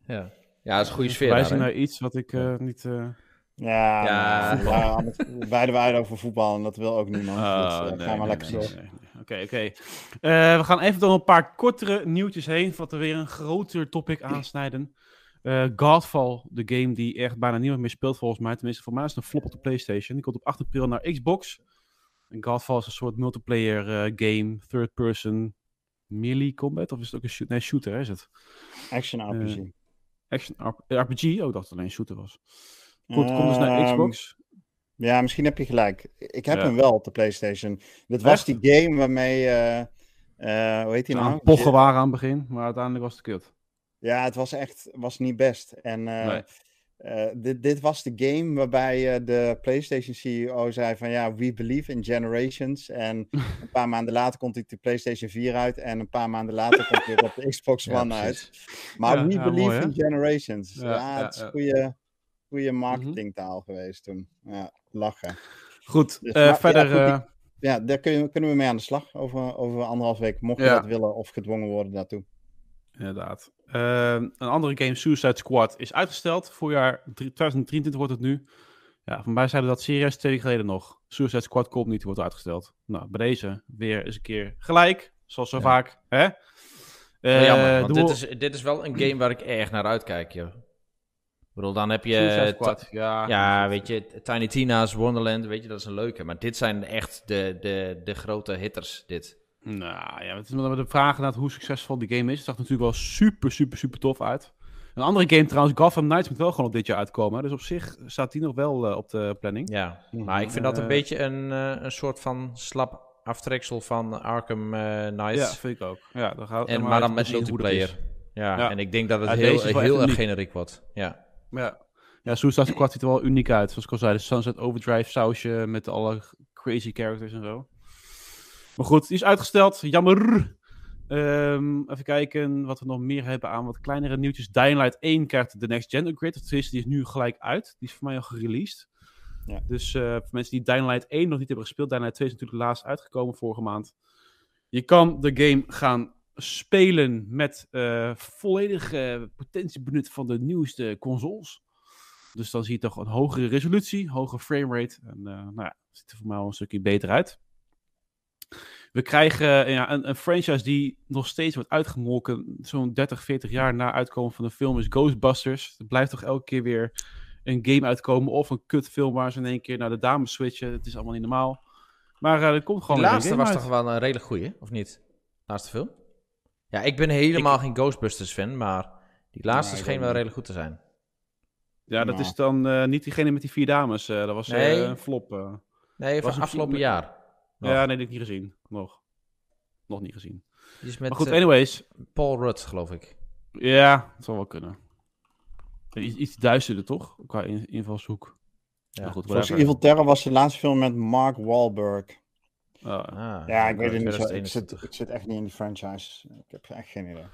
Ja. ja, dat is een goede sfeer. Verwijzing daar, hè? naar iets wat ik eh, niet... eh, Ja, Ja. <laughs> wij het over voetbal en dat wil ook niemand. Oh, dus nee, gaan we nee, lekker nee, door. Oké, oké. Eh, we gaan even door een paar kortere nieuwtjes heen, voordat we weer een groter topic aansnijden. Eh Godfall, de game die echt bijna niemand meer speelt volgens mij. Tenminste, voor mij is het een flop op de PlayStation. Die komt op 8 april naar Xbox. En Godfall is een soort multiplayer eh, game, third person, melee combat. Of is het ook een shoot nee, shooter, hè, is het? Action RPG. Action RPG? Oh, dat het alleen een shooter was. Goed, komt dus naar Ehm, Xbox. Ja, misschien heb je gelijk. Ik heb Ja. hem wel op de PlayStation. Dit was die game waarmee. eh, eh, hoe heet die Nou, nou? pochen waren aan het begin, maar uiteindelijk was het kut. Ja, het was echt was niet best. En eh, Nee. dit, dit was de game waarbij de PlayStation CEO zei van ja, we believe in generations. En <laughs> een paar maanden later komt hij de PlayStation 4 uit. En een paar maanden later komt hij op de <laughs> Xbox Ja, One uit. Maar Ja, we believe mooi, in generations. Ja, het is goede, goede marketingtaal geweest toen. Ja, lachen. Goed, Dus, eh, maar- ja, verder... goed, eh, Ja, daar kun je- kunnen we mee aan de slag over, over anderhalf week. Mocht je Ja. dat willen of gedwongen worden daartoe. Inderdaad. Ehm, een andere game, Suicide Squad, is uitgesteld. Voorjaar drie- 2023 wordt het nu. Ja, van mij zeiden dat serieus twee weken geleden nog. Suicide Squad komt niet, wordt uitgesteld. Nou, bij deze weer eens een keer gelijk. Zoals zo Ja. vaak. Hè? Eh, jammer, want dit we- is, dit is wel een game waar ik erg naar uitkijk, joh. Ik bedoel, dan heb je... Squad, ja. Ja, weet je, Tiny Tina's Wonderland, weet je, dat is een leuke. Maar dit zijn echt de, de, de grote hitters, dit. Nou ja, het is met de vraag naar hoe succesvol die game is. Het zag natuurlijk wel super, super, super tof uit. Een andere game trouwens, Gotham Knights, moet wel gewoon op dit jaar uitkomen. Dus op zich staat die nog wel eh, op de planning. Ja, maar ik vind dat een Eh, beetje een, eh, een soort van slap aftreksel van Arkham Knights. Ja, vind ik ook. Ja, dan gaat, en, maar maar dan met multiplayer. Ja, Ja. en ik denk dat het Ja, heel, heel erg generiek wordt. Ja. Ja. Ja, Suicide Squad ziet er wel uniek uit. Zoals ik al zei, de Sunset Overdrive sausje met alle crazy characters en zo. Maar goed, die is uitgesteld. Jammer. Ehm, even kijken wat we nog meer hebben aan wat kleinere nieuwtjes. Dying Light 1 krijgt de Next Gen upgrade. Die is nu gelijk uit. Die is voor mij al gereleased. Ja. Dus eh, voor mensen die Dying Light 1 nog niet hebben gespeeld. Dying Light 2 is natuurlijk laatst uitgekomen vorige maand. Je kan de game gaan spelen met eh volledige potentie benut van de nieuwste consoles. Dus dan zie je toch een hogere resolutie, hogere framerate. En eh, nou ja, ziet er voor mij al een stukje beter uit. We krijgen eh, ja, een, een franchise die nog steeds wordt uitgemolken. Zo'n 30, 40 jaar na uitkomen van een film is Ghostbusters. Er blijft toch elke keer weer een game uitkomen of een kutfilm waar ze in één keer naar de dames switchen. Het is allemaal niet normaal. Maar eh, er komt De gewoon weer een laatste was uit. toch wel een redelijk goeie, of niet? Laatste film? Ja, ik ben helemaal geen Ghostbusters fan, maar die laatste scheen wel niet. redelijk goed te zijn. Ja, dat Nou. is dan eh, niet diegene met die vier dames. eh, dat was eh, een flop. eh. Nee, Was van afgelopen jaar. Nog. Ja, nee, die heb ik niet gezien. Nog. Nog niet gezien. Met maar goed, anyways. Paul Rudd, geloof ik. Ja, het zal wel kunnen. Iets, iets duisterder, toch? Qua in, invalshoek. Ja. Maar goed, Volgens. Evil Terror was de laatste film met Mark Wahlberg. Ah. Ah, Ja, ik weet het niet zo. Ik 2021. zit, ik zit echt niet in die franchise. Ik heb echt geen idee.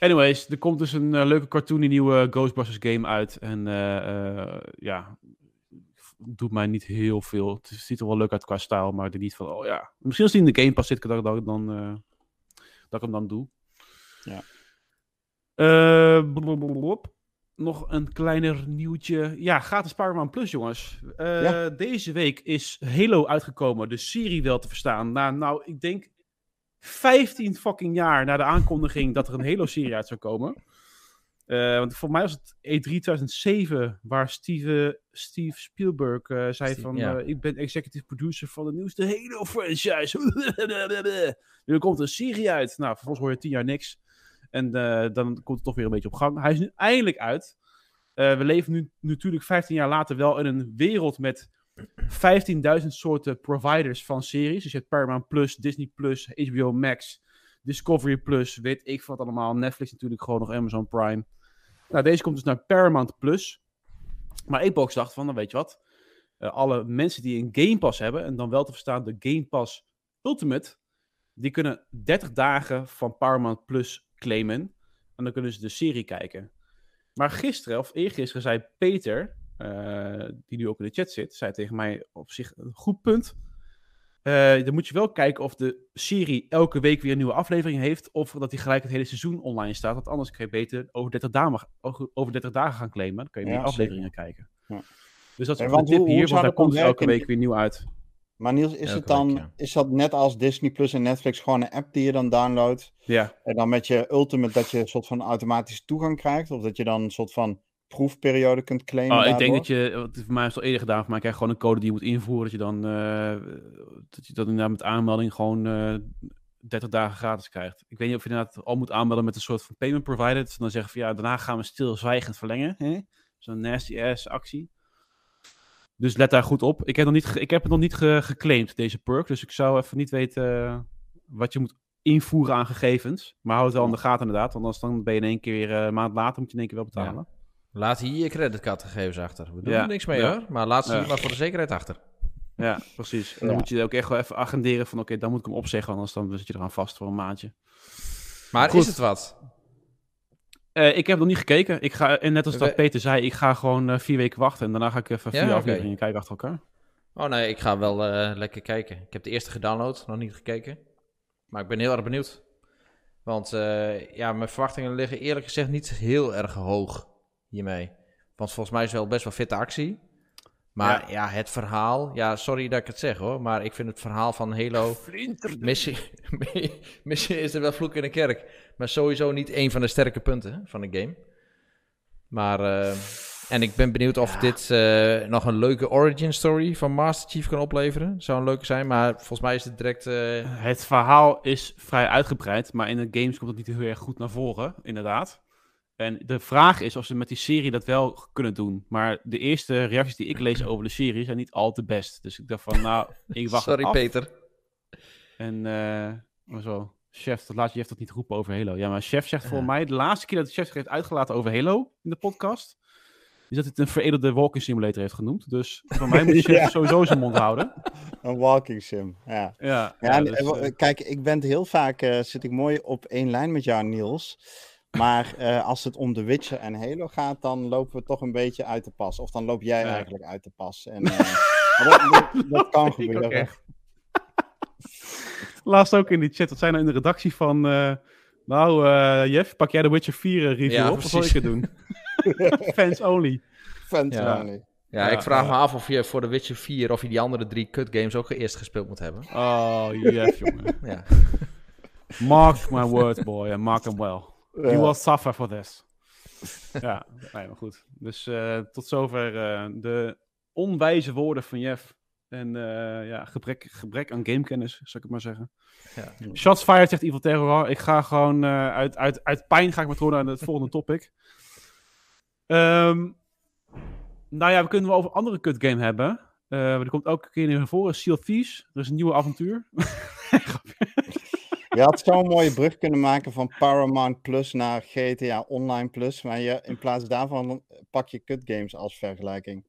Anyways, er komt dus een eh, leuke cartoon, die nieuwe Ghostbusters game uit. En eh, eh, ja, doet mij niet heel veel. Het ziet er wel leuk uit qua stijl, maar er niet van, oh ja. Misschien als die in de Game Pass zit, dat, dat, dan, eh, dat ik hem dan doe. Ja. Eh, blablabla. Nog een kleiner nieuwtje. Ja, gratis Spider-Man Plus, jongens. Eh, Ja. Deze week is Halo uitgekomen, de serie wel te verstaan. Na, nou, ik denk 15 fucking jaar na de aankondiging dat er een Halo-serie uit zou komen. Eh, want voor mij was het E E3 2007, waar Steve, Steve Spielberg eh, zei Steve, van... ja. ik ben executive producer van de nieuwste Halo-franchise. nu <laughs> er komt een serie uit. Nou, vervolgens hoor je tien jaar niks. En eh, dan komt het toch weer een beetje op gang. Hij is nu eindelijk uit. Eh, we leven nu natuurlijk 15 jaar later wel in een wereld met 15.000 soorten providers van series. Dus je hebt Paramount Plus, Disney Plus, HBO Max, Discovery Plus, weet ik wat allemaal. Netflix natuurlijk gewoon nog Amazon Prime. Nou, deze komt dus naar Paramount Plus. Maar Xbox dacht van, dan weet je wat. Eh, alle mensen die een Game Pass hebben, en dan wel te verstaan de Game Pass Ultimate, die kunnen 30 dagen van Paramount Plus claimen. En dan kunnen ze de serie kijken. Maar gisteren, of eergisteren, zei Peter, eh, die nu ook in de chat zit, zei tegen mij op zich een goed punt. Eh, dan moet je wel kijken of de serie elke week weer een nieuwe aflevering heeft. Of dat hij gelijk het hele seizoen online staat. Want anders kun je beter over 30 dagen, over 30 dagen gaan claimen. Dan kun je meer Ja, afleveringen kijken. Ja. Dus dat is En een tip hoe- hoe hier, zou want daar komt elke week weer nieuw uit. Maar Niels, is Elke het dan, week, ja. is dat net als Disney Plus en Netflix gewoon een app die je dan downloadt? Ja, En dan met je Ultimate dat je een soort van automatische toegang krijgt? Of dat je dan een soort van proefperiode kunt claimen oh, ik daardoor? denk dat je, wat voor mij is het al eerder gedaan, voor mij krijg gewoon een code die je moet invoeren. Dat je dan, eh, dat je dat inderdaad met aanmelding gewoon eh 30 dagen gratis krijgt. Ik weet niet of je inderdaad al moet aanmelden met een soort van payment provider. Dan zeggen van ja, daarna gaan we stilzwijgend verlengen. Zo'n nasty ass actie. Dus let daar goed op. Ik heb, nog niet ik heb het nog niet ge- geclaimd, deze perk. Dus ik zou even niet weten eh, wat je moet invoeren aan gegevens. Maar hou het wel in de gaten inderdaad. Want anders dan ben je in één keer eh, een maand later moet je in één keer wel betalen. Laat hier je creditcardgegevens achter. We doen Ja, er niks mee ja. hoor, maar laat ze hier maar voor de zekerheid achter. Ja, precies. En dan moet je ook echt wel even agenderen van... oké, dan moet ik hem opzeggen, anders dan zit je eraan vast voor een maandje. Maar Goed. is het wat? Eh, ik heb nog niet gekeken. Ik ga, en net als dat We- Peter zei, ik ga gewoon eh, vier weken wachten... en daarna ga ik even Ja, vier oké. afleveringen kijken achter elkaar. Oh nee, ik ga wel eh, lekker kijken. Ik heb de eerste gedownload, nog niet gekeken. Maar ik ben heel erg benieuwd. Want ja, mijn verwachtingen liggen eerlijk gezegd niet heel erg hoog hiermee. Want volgens mij is het wel best wel fitte actie. Maar ja. het verhaal... Ja, sorry dat ik het zeg hoor. Maar ik vind het verhaal van Halo... <laughs> Missie, missie <laughs> is er wel vloek in de kerk. Maar sowieso niet een van de sterke punten van de game. Maar... eh, en ik ben benieuwd of dit eh, nog een leuke origin story van Master Chief kan opleveren. Zou een leuke zijn, maar volgens mij is het direct... eh, Het verhaal is vrij uitgebreid... maar in de games komt het niet heel erg goed naar voren, inderdaad. En de vraag is of ze met die serie dat wel kunnen doen. Maar de eerste reacties die ik lees over de serie zijn niet al te best. Dus ik dacht van, nou, <laughs> ik wacht Sorry af. Peter. En eh, maar zo, chef, dat laat je heeft dat niet roepen over Halo. Ja, maar chef zegt voor mij, de laatste keer dat de chef zich heeft uitgelaten over Halo in de podcast, is dat hij het een veredelde walking simulator heeft genoemd. Dus voor mij moet <laughs> chef Ja. sowieso zijn mond houden. <laughs> Een walking sim, ja. Ja, Ja, dus, eh, eh, kijk, ik ben heel vaak, eh, zit ik mooi op één lijn met jou, Niels. Maar eh, als het om The Witcher en Halo gaat, dan lopen we toch een beetje uit de pas. Of dan loop jij Ja. eigenlijk uit de pas. En, eh, maar dat, dat, dat <laughs> kan ook gebeuren. echt. Laatst ook in die chat, wat zijn nou in de redactie van... eh, nou, eh, Jeff, pak jij de Witcher 4 review Ja, op, of zal ik precies. het doen? <laughs> Fans only. Fans Ja. only. Ja, Ja, ik vraag ja. me af of je voor de Witcher 4 of je die andere drie cut games ook eerst gespeeld moet hebben. Oh, Jeff, jongen. Ja. Mark my words, boy, and mark them well. You Ja. will suffer for this. <laughs> ja, nee, maar goed. Dus eh, tot zover eh, de onwijze woorden van Jeff. En eh, ja, gebrek, gebrek aan gamekennis, zou ik het maar zeggen. Ja. Shots fired, zegt Evil Terror. Ik ga gewoon eh, uit, uit, uit pijn ga ik met gewoon naar het volgende topic. Ehm, nou ja, we kunnen wel over andere kut game hebben. Eh, maar er komt elke keer naar voren. Sea of Thieves. Er is een nieuwe avontuur. <laughs> Je had zo'n mooie brug kunnen maken van Paramount Plus naar GTA Online Plus. Maar je, in plaats daarvan pak je cut games als vergelijking.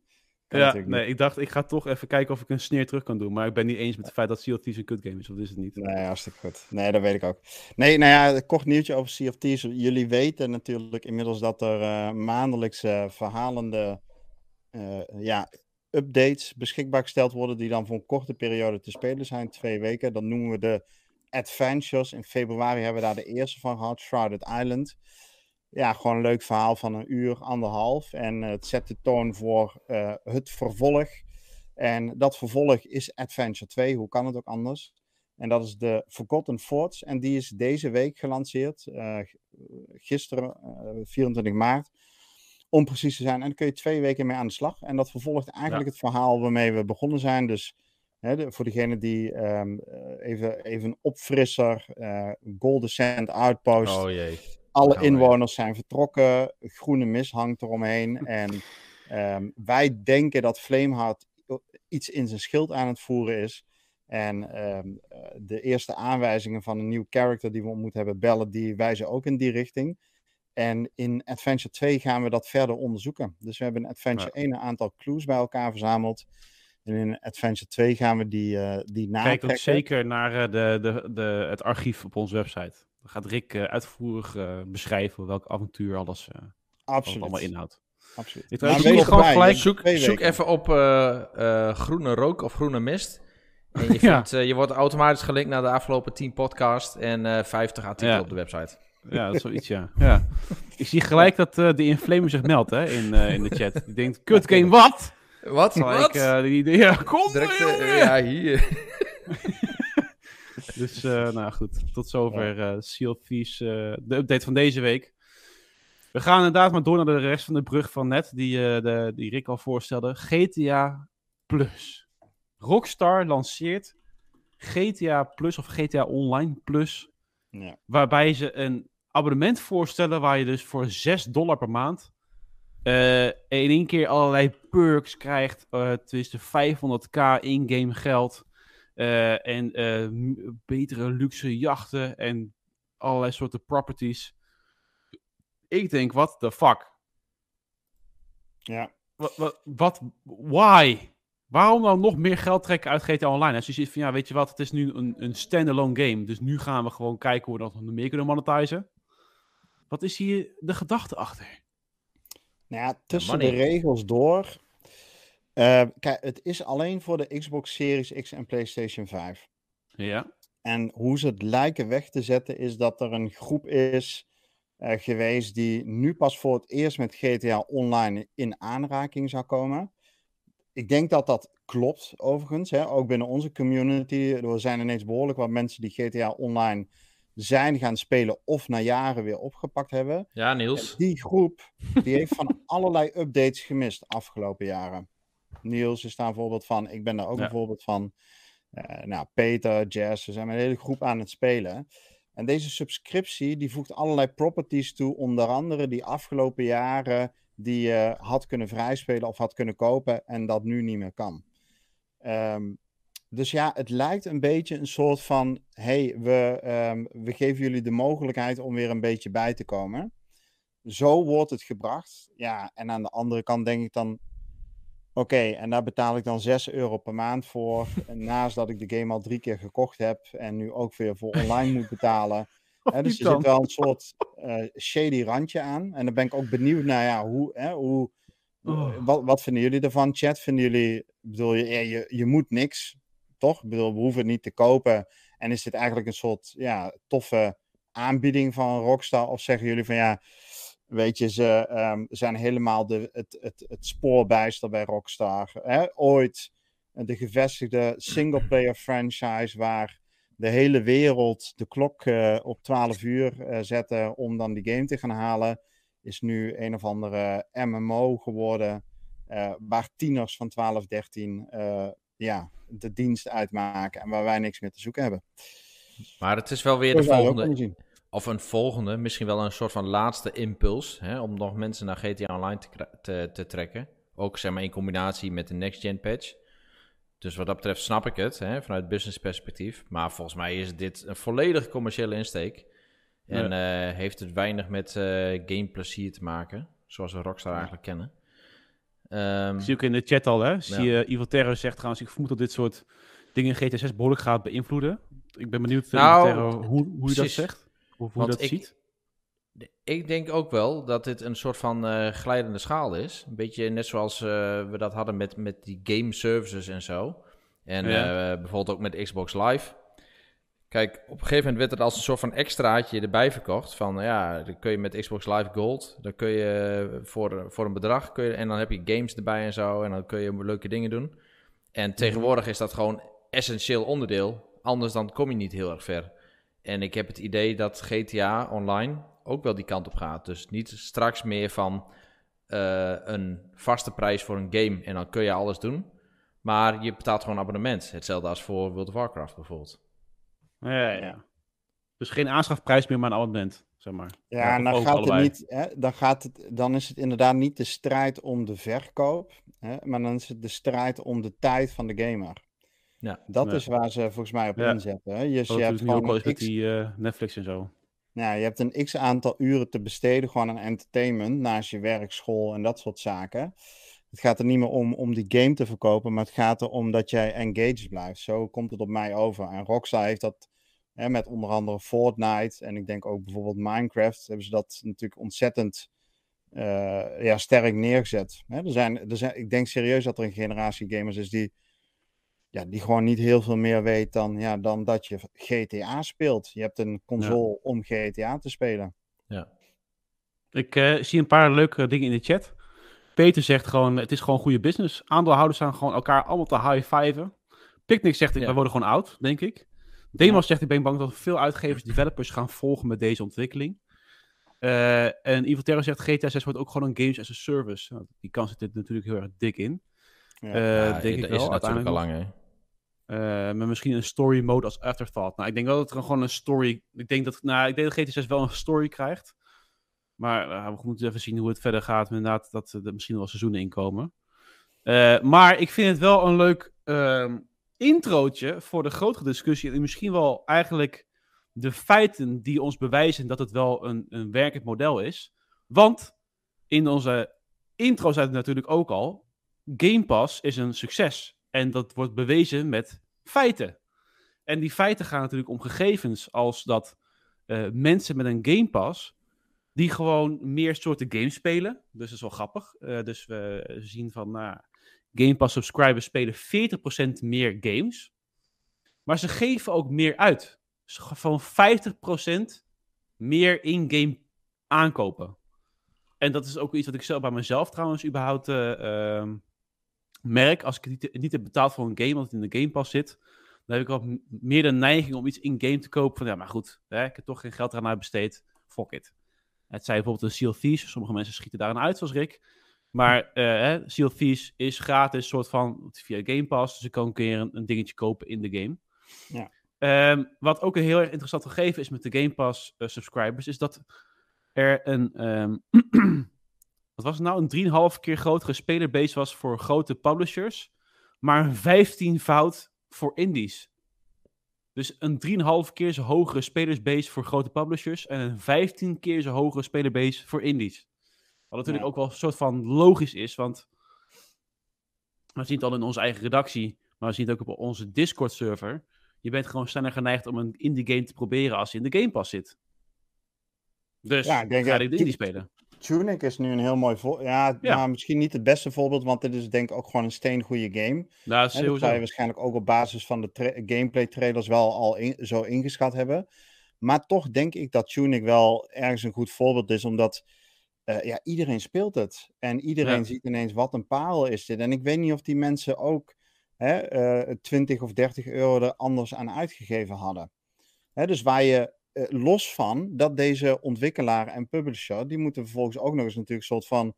Kan ja, nee, ik dacht ik ga toch even kijken of ik een sneer terug kan doen. Maar ik ben niet eens met het feit dat Sea of Thieves een kut game is. Of is het niet? Nee, hartstikke goed. Nee, dat weet ik ook. Nee, nou ja, kort nieuwtje over Sea of Thieves. Jullie weten natuurlijk inmiddels dat er eh, maandelijks verhalende eh, ja, updates beschikbaar gesteld worden, die dan voor een korte periode te spelen zijn, twee weken. Dat noemen we de Adventures. In februari hebben we daar de eerste van gehad, Shrouded Island. Ja, gewoon een leuk verhaal van een uur, anderhalf. En eh, het zet de toon voor eh, het vervolg. En dat vervolg is Adventure 2, hoe kan het ook anders? En dat is de Forgotten Forts. En die is deze week gelanceerd. g- gisteren, eh, 24 maart. Om precies te zijn. En daar kun je twee weken mee aan de slag. En dat vervolgt eigenlijk het verhaal waarmee we begonnen zijn. Dus hè, de- voor degene die ehm, eh, even, even een opfrisser. eh Golden Sand Outpost. Oh jee. Alle inwoners zijn vertrokken. Groene mist hangt eromheen. <laughs> En ehm, wij denken dat Flameheart iets in zijn schild aan het voeren is. En ehm, eh, de eerste aanwijzingen van een nieuw character die we ontmoet hebben, bellen, die wijzen ook in die richting. En in Adventure 2 gaan we dat verder onderzoeken. Dus we hebben in Adventure 1 een aantal clues bij elkaar verzameld. En in Adventure 2 gaan we die, uh, die. Kijk ook zeker naar uh, de, de, de, het archief op onze website. Dan gaat Rick uh, uitvoerig beschrijven welk avontuur alles, alles allemaal inhoudt. Absoluut. Ik maar wees gewoon gelijk... Zoek, zoek even op groene rook of groene mist. En je, <laughs> vindt, ja. je wordt automatisch gelinkt naar de afgelopen 10 podcast en 50 artikelen ja. op de website. Ja, dat is zoiets, ja. <laughs> ja. Ik zie gelijk dat uh, de Inflamer zich meldt hè, in, uh, in de chat. Die denkt, <laughs> kut game, wat? Wat? Wat? Uh, die, die, ja, kom Direct, jongen! Ja, hier. <laughs> dus, nou goed. Tot zover uh, Sea of Thieves, de update van deze week. We gaan inderdaad maar door naar de rest van de brug van net, die, de, die Rick al voorstelde. GTA Plus. Rockstar lanceert GTA Plus of GTA Online Plus. Ja. Waarbij ze een abonnement voorstellen waar je dus voor 6 dollar per maand uh, in één keer allerlei perks krijgt. Uh, tussen 500k in-game geld. Uh, en betere luxe jachten en allerlei soorten properties. Ik denk, what the fuck? Ja. Wat, wat, wat why? Waarom dan nog meer geld trekken uit GTA Online? Als je ziet van, ja, weet je wat, het is nu een, een standalone game. Dus nu gaan we gewoon kijken hoe we dat nog meer kunnen monetizen. Wat is hier de gedachte achter? Nou ja, tussen de regels door. Uh, kijk, het is alleen voor de Xbox Series X en PlayStation 5. Ja. En hoe ze het lijken weg te zetten, is dat er een groep is uh, geweest die nu pas voor het eerst met GTA Online in aanraking zou komen. Ik denk dat dat klopt, overigens. Hè? Ook binnen onze community. Er zijn ineens behoorlijk wat mensen die GTA Online zijn gaan spelen of na jaren weer opgepakt hebben. Ja, Niels. En die groep die heeft van <laughs> allerlei updates gemist de afgelopen jaren. Niels is daar een voorbeeld van. Ik ben daar ook ja. een voorbeeld van. Uh, nou, Peter, Jazz, we zijn een hele groep aan het spelen. En deze subscriptie die voegt allerlei properties toe, onder andere die afgelopen jaren die je had kunnen vrijspelen of had kunnen kopen en dat nu niet meer kan. Um, dus ja, het lijkt een beetje een soort van: hey, we, um, we geven jullie de mogelijkheid om weer een beetje bij te komen. Zo wordt het gebracht. Ja, en aan de andere kant denk ik dan: oké, okay, en daar betaal ik dan 6 euro per maand voor. <laughs> naast dat ik de game al drie keer gekocht heb en nu ook weer voor online moet betalen. <laughs> Hè, dus er zit wel een soort uh, shady randje aan. En dan ben ik ook benieuwd naar ja, hoe. Hè, hoe oh. wat, wat vinden jullie ervan, chat? Vinden jullie, bedoel je, je, je moet niks toch? Bedoel, we hoeven het niet te kopen. En is dit eigenlijk een soort ja, toffe aanbieding van Rockstar? Of zeggen jullie van ja, weet je, ze um, zijn helemaal de, het, het, het spoorbijster bij Rockstar. Hè? Ooit de gevestigde singleplayer franchise waar de hele wereld de klok uh, op 12 uur uh, zette om dan die game te gaan halen, is nu een of andere MMO geworden. Uh, waar tieners van 12, 13 ja, de dienst uitmaken en waar wij niks meer te zoeken hebben. Maar het is wel weer de volgende, of een volgende, misschien wel een soort van laatste impuls, hè, om nog mensen naar GTA Online te, te, te, trekken. Ook zeg maar in combinatie met de next gen patch. Dus wat dat betreft snap ik het, hè, vanuit business perspectief. Maar volgens mij is dit een volledig commerciële insteek. En ja. uh, heeft het weinig met uh, gameplezier te maken, zoals we Rockstar eigenlijk kennen. Um, Zie ik in de chat al, hè? Zie je. Evil Terror zegt trouwens, ik vermoed dat dit soort dingen GTA 6 behoorlijk gaat beïnvloeden. Ik ben benieuwd nou, Terror, hoe, hoe je dat zegt, of hoe je dat ik, ziet. Ik denk ook wel dat dit een soort van uh, glijdende schaal is. Een beetje net zoals uh, we dat hadden met, met die game services en zo. En ja. uh, bijvoorbeeld ook met Xbox Live. Kijk, op een gegeven moment werd het als een soort van extraatje erbij verkocht. Van ja, dan kun je met Xbox Live Gold, dan kun je voor, voor een bedrag, kun je, en dan heb je games erbij en zo. En dan kun je leuke dingen doen. En tegenwoordig is dat gewoon essentieel onderdeel. Anders dan kom je niet heel erg ver. En ik heb het idee dat GTA Online ook wel die kant op gaat. Dus niet straks meer van uh, een vaste prijs voor een game en dan kun je alles doen. Maar je betaalt gewoon abonnement. Hetzelfde als voor World of Warcraft bijvoorbeeld. Ja, ja. Dus geen aanschafprijs meer, maar een abonnement, zeg maar. Ja, en dan gaat, het niet, hè, dan gaat het dan is het inderdaad niet de strijd om de verkoop, hè, maar dan is het de strijd om de tijd van de gamer. Ja. Dat Ja. is waar ze volgens mij op Ja. inzetten. Hè? Dus Wat je hebt natuurlijk nu ook gewoon een met x, die eh, Netflix en zo. nou, je hebt een x aantal uren te besteden gewoon aan entertainment naast je werk, school en dat soort zaken. Het gaat er niet meer om om die game te verkopen, maar het gaat erom dat jij engaged blijft. Zo komt het op mij over. En Rockstar heeft dat hè, met onder andere Fortnite en ik denk ook bijvoorbeeld Minecraft, hebben ze dat natuurlijk ontzettend eh, ja, sterk neergezet. Hè, er zijn, er zijn, ik denk serieus dat er een generatie gamers is die, ja, die gewoon niet heel veel meer weet dan, ja, dan dat je GTA speelt. Je hebt een console om GTA te spelen. Ik eh, zie een paar leuke dingen in de chat. Peter zegt gewoon, het is gewoon goede business. Aandeelhouders staan gewoon elkaar allemaal te high-fiven. Picnic zegt, Ja. wij worden gewoon oud, denk ik. Demos zegt, ik ben bang dat veel uitgevers, developers gaan volgen met deze ontwikkeling. Eh, en Evil Terror zegt, GTA 6 wordt ook gewoon een games as a service. Nou, die kans zit er natuurlijk heel erg dik in. Ja. Eh, Ja, denk ik dat wel, is het natuurlijk al lang, hè. Eh, maar misschien een story mode als afterthought. Nou, ik denk wel dat er gewoon een story. Ik denk dat, nou, ik denk dat GT 6 wel een story krijgt. Maar eh, we moeten even zien hoe het verder gaat. Inderdaad, dat er misschien wel seizoenen inkomen. Eh, maar ik vind het wel een leuk ehm introotje voor de grotere discussie. En misschien wel eigenlijk de feiten die ons bewijzen dat het wel een, een werkend model is. Want in onze intro zei het natuurlijk ook al. Game Pass is een succes. En dat wordt bewezen met feiten. En die feiten gaan natuurlijk om gegevens als dat eh, mensen met een Game Pass die gewoon meer soorten games spelen. Dus dat is wel grappig. Eh, dus we zien van nou, Game Pass subscribers spelen 40% meer games. Maar ze geven ook meer uit. Van 50% meer in-game aankopen. En dat is ook iets wat ik zelf bij mezelf trouwens überhaupt eh, ehm, merk. Als ik niet, niet heb betaald voor een game, want het in de Game Pass zit, dan heb ik m- meer de neiging om iets in-game te kopen. Van ja, maar goed, hè, ik heb toch geen geld eraan uitbesteed. Fuck it. Het zei bijvoorbeeld een Seal Thieves. Sommige mensen schieten daaraan uit, zoals Rick. Maar eh, hè, Seal Thieves is gratis, soort van via Game Pass. Dus ik kan een keer een, een dingetje kopen in de game. Ja. Ehm, wat ook een heel erg interessant gegeven is met de Game Pass eh, subscribers, is dat er een, ehm, <clears throat> wat was het nou, een 3,5 keer grotere spelerbase was voor grote publishers, maar een 15 fout voor indies. Dus een 3,5 keer zo hogere spelersbase voor grote publishers en een 15 keer zo hogere spelerbase voor indies. Wat natuurlijk Ja. ook wel een soort van logisch is, want we zien het al in onze eigen redactie, maar we zien het ook op onze Discord-server. Je bent gewoon sneller geneigd om een indie game te proberen als je in de Game Pass zit. Dus Ja, ik denk ga je de indie spelen. Tunic is nu een heel mooi voorbeeld. Ja, Ja. maar misschien niet het beste voorbeeld, want dit is denk ik ook gewoon een steengoede game. Nou, dat zou je waarschijnlijk ook op basis van de tra- gameplay trailers wel al in- zo ingeschat hebben. Maar toch denk ik dat Tunic wel ergens een goed voorbeeld is, omdat eh, ja, iedereen speelt het. En iedereen Ja. ziet ineens wat een parel is dit. En ik weet niet of die mensen ook hè, eh 20 of 30 euro er anders aan uitgegeven hadden. Hè, dus waar je eh, los van dat deze ontwikkelaar en publisher, die moeten vervolgens ook nog eens natuurlijk een soort van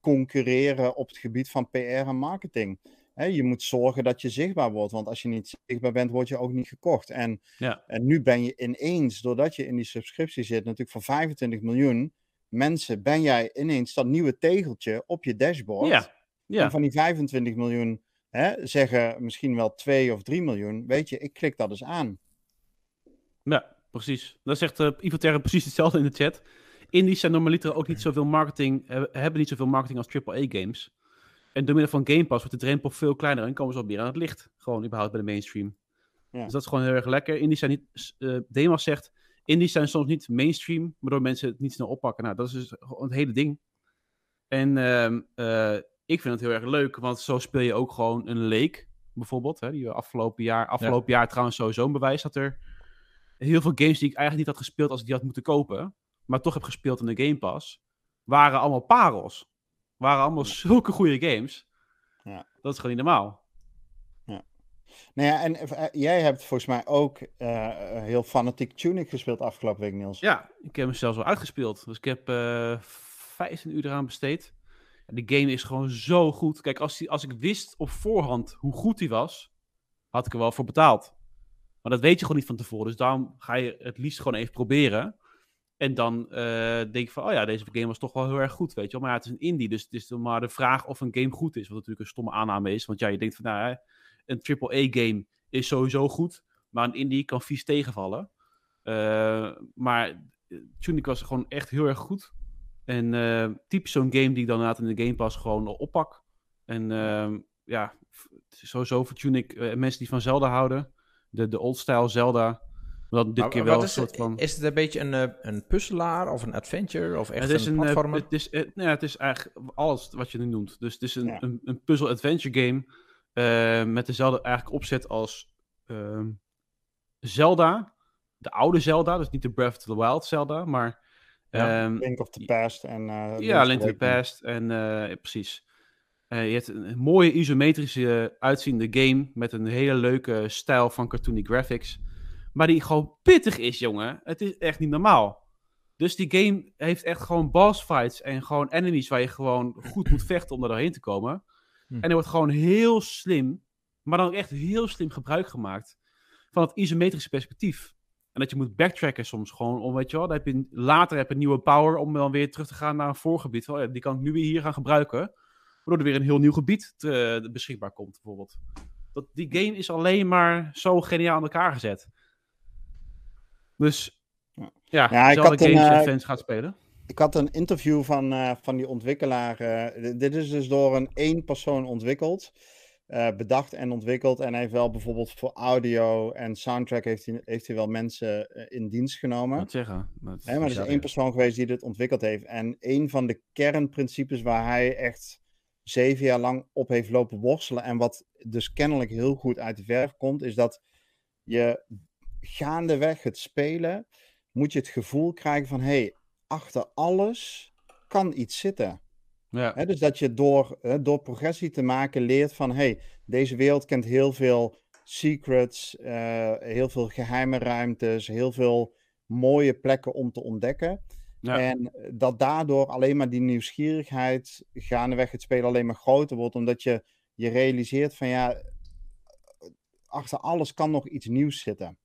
concurreren op het gebied van PR en marketing. Je moet zorgen dat je zichtbaar wordt, want als je niet zichtbaar bent, word je ook niet gekocht. En, Ja. en nu ben je ineens, doordat je in die subscriptie zit, natuurlijk voor 25 miljoen mensen, ben jij ineens dat nieuwe tegeltje op je dashboard. Ja, ja. En van die 25 miljoen hè, zeggen misschien wel 2 of 3 miljoen. Weet je, ik klik dat eens aan. Ja, precies. Dat zegt uh, Ivo Terra precies hetzelfde in de chat. Indies zijn normaliter ook niet zoveel marketing, eh, hebben niet zoveel marketing als AAA-games. En door middel van Game Pass wordt de drempel veel kleiner en komen ze al meer aan het licht. Gewoon überhaupt bij de mainstream. Ja. Dus dat is gewoon heel erg lekker. Indies zijn niet, uh, Demas zegt, indies zijn soms niet mainstream, waardoor mensen het niet snel oppakken. Nou, dat is dus gewoon het hele ding. En uh, ik vind het heel erg leuk, want zo speel je ook gewoon een leek, bijvoorbeeld. Hè, die afgelopen jaar, afgelopen ja. jaar trouwens sowieso een bewijs dat er heel veel games die ik eigenlijk niet had gespeeld als ik die had moeten kopen, maar toch heb gespeeld in de Game Pass, waren allemaal parels. Waren allemaal zulke goede games. Ja. Dat is gewoon niet normaal. Ja. Nou ja, en uh, jij hebt volgens mij ook uh, heel fanatiek Tunic gespeeld afgelopen week, Niels. Ja, ik heb hem zelfs wel uitgespeeld. Dus ik heb uh, 15 uur eraan besteed. Die game is gewoon zo goed. Kijk, als, die, als ik wist op voorhand hoe goed die was, had ik er wel voor betaald. Maar dat weet je gewoon niet van tevoren. Dus daarom ga je het liefst gewoon even proberen. En dan uh, denk je van, oh ja, deze game was toch wel heel erg goed, weet je wel. Maar ja, het is een indie, dus het is maar de vraag of een game goed is. Wat natuurlijk een stomme aanname is. Want ja, je denkt van, nou, een AAA-game is sowieso goed. Maar een indie kan vies tegenvallen. Eh, maar Tunic was gewoon echt heel erg goed. En eh typisch zo'n game die ik dan inderdaad in de Game Pass gewoon oppak. En ehm, ja, sowieso voor Tunic, eh, mensen die van Zelda houden. De, de old-style Zelda. Dan dit Maar keer wat wel een is, soort het, van... is het een beetje een, eh, een puzzelaar of een adventure of echt het is een, een, eh, platformer? het is, eh, nou ja, het is eigenlijk alles wat je nu noemt. Dus het is een, Ja. een, een puzzle-adventure game eh, met dezelfde eigenlijk opzet als ehm, Zelda. De oude Zelda, dus niet de Breath of the Wild Zelda, maar... Ja, ehm, Link of the Past en... eh, ja, Link to the. Past. En eh, precies. Eh, je hebt een mooie isometrische uitziende game met een hele leuke stijl van cartoony graphics. Maar die gewoon pittig is, jongen. Het is echt niet normaal. Dus die game heeft echt gewoon boss fights en gewoon enemies waar je gewoon goed moet vechten om er doorheen te komen. Hm. En er wordt gewoon heel slim, maar dan ook echt heel slim gebruik gemaakt van het isometrische perspectief. En dat je moet backtracken soms gewoon om, weet je wel, dan heb je later heb je een nieuwe power om dan weer terug te gaan naar een voorgebied. Oh die kan ik nu weer hier gaan gebruiken, waardoor er weer een heel nieuw gebied te- beschikbaar komt, bijvoorbeeld. Dat, die game is alleen maar zo geniaal aan elkaar gezet. Dus, Ja. ja, ik had een, games en eh, fans gaat spelen. Ik had een interview van, eh, van die ontwikkelaar. eh, dit is dus door een één persoon ontwikkeld. eh, bedacht en ontwikkeld. En hij heeft wel bijvoorbeeld voor audio en soundtrack heeft hij, heeft hij wel mensen eh, in dienst genomen. Wat zeggen. Dat Hè, maar er is één persoon geweest die dit ontwikkeld heeft. En een van de kernprincipes waar hij echt zeven jaar lang op heeft lopen worstelen. En wat dus kennelijk heel goed uit de verf komt, is dat je gaandeweg het spelen, moet je het gevoel krijgen van hé, hey, achter alles kan iets zitten. Ja. Dus dat je door, door progressie te maken leert van hey, deze wereld kent heel veel secrets, eh, heel veel geheime ruimtes, heel veel mooie plekken om te ontdekken. Ja. En dat daardoor alleen maar die nieuwsgierigheid gaandeweg het spelen alleen maar groter wordt, omdat je je realiseert van ja, achter alles kan nog iets nieuws zitten.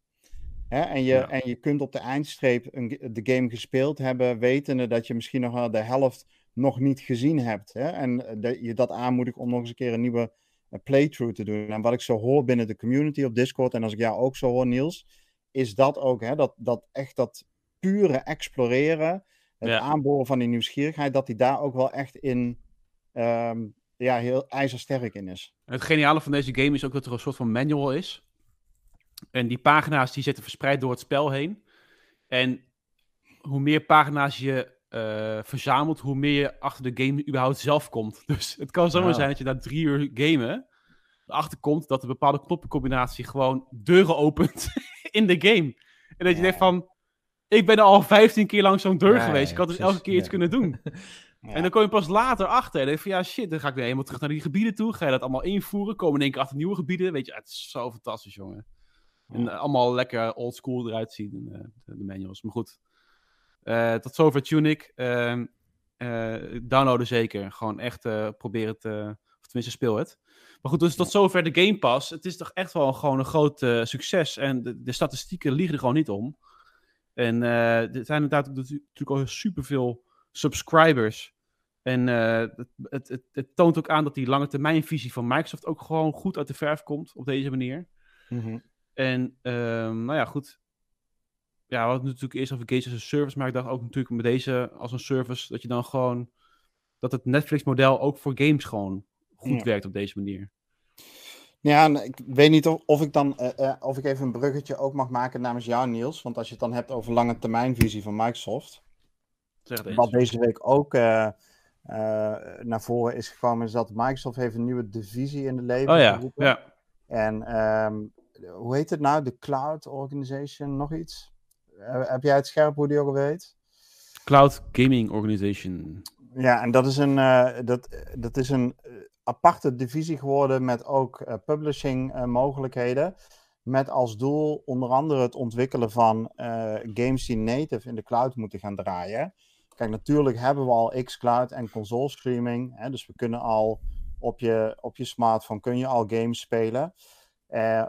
Hè? En, je, Ja. en je kunt op de eindstreep een, de game gespeeld hebben, wetende dat je misschien nog wel de helft nog niet gezien hebt. Hè? En dat je dat aanmoedigt om nog eens een keer een nieuwe eh, playthrough te doen. En wat ik zo hoor binnen de community op Discord, en als ik jou ook zo hoor, Niels, is dat ook, hè? Dat, dat echt dat pure exploreren, het Ja. aanboren van die nieuwsgierigheid, dat die daar ook wel echt in, ehm, ja, heel ijzersterk in is. Het geniale van deze game is ook dat er een soort van manual is. En die pagina's die zitten verspreid door het spel heen. En hoe meer pagina's je eh, verzamelt, hoe meer je achter de game überhaupt zelf komt. <laughs> Dus het kan zomaar zijn dat je na drie uur gamen erachter komt dat een bepaalde knoppencombinatie gewoon deuren opent <laughs> in de game. En dat je Ja. denkt van, ik ben al 15 keer langs zo'n deur geweest. Ik had dus precies. elke keer iets kunnen doen. <laughs> Ja. En dan kom je pas later achter. En dan denk je van, ja shit, dan ga ik weer helemaal terug naar die gebieden toe. Ga je dat allemaal invoeren. Komen in één keer achter nieuwe gebieden. Weet je, het is zo fantastisch, jongen. En eh, allemaal lekker oldschool eruit zien, eh, de, de manuals. Maar goed, Eh, tot zover Tunic. Ehm eh, downloaden zeker. Gewoon echt probeer het, of tenminste speel het. Maar goed, dus tot zover de Game Pass. Het is toch echt wel gewoon een groot succes. En de, de statistieken liegen er gewoon niet om. En eh, er zijn inderdaad natuurlijk al superveel subscribers. En eh, het, het, het, het toont ook aan dat die lange termijnvisie van Microsoft ook gewoon goed uit de verf komt op deze manier. Mhm. En ehm, nou ja, goed. Ja, het natuurlijk eerst over Games as a Service, maar ik dacht ook natuurlijk met deze als een service dat je dan gewoon dat het Netflix-model ook voor games gewoon goed Ja. werkt op deze manier. Ja, en ik weet niet of, of ik dan eh, eh, of ik even een bruggetje ook mag maken namens jou, Niels. Want als je het dan hebt over lange termijnvisie van Microsoft. Wat deze week ook eh, naar voren is gekomen, is dat Microsoft heeft een nieuwe divisie in de leven Oh ja, geroepen. ja. En ehm, hoe heet het nou? De Cloud Organization, nog iets? Heb jij het scherp hoe die ook heet? Cloud Gaming Organization. Ja, en dat is een, dat, dat is een aparte divisie geworden met ook eh, publishing eh, mogelijkheden. Met als doel onder andere het ontwikkelen van eh, games die native in de cloud moeten gaan draaien. Kijk, natuurlijk hebben we al xCloud en console streaming. Hè, dus we kunnen al op je, op je smartphone kun je al games spelen.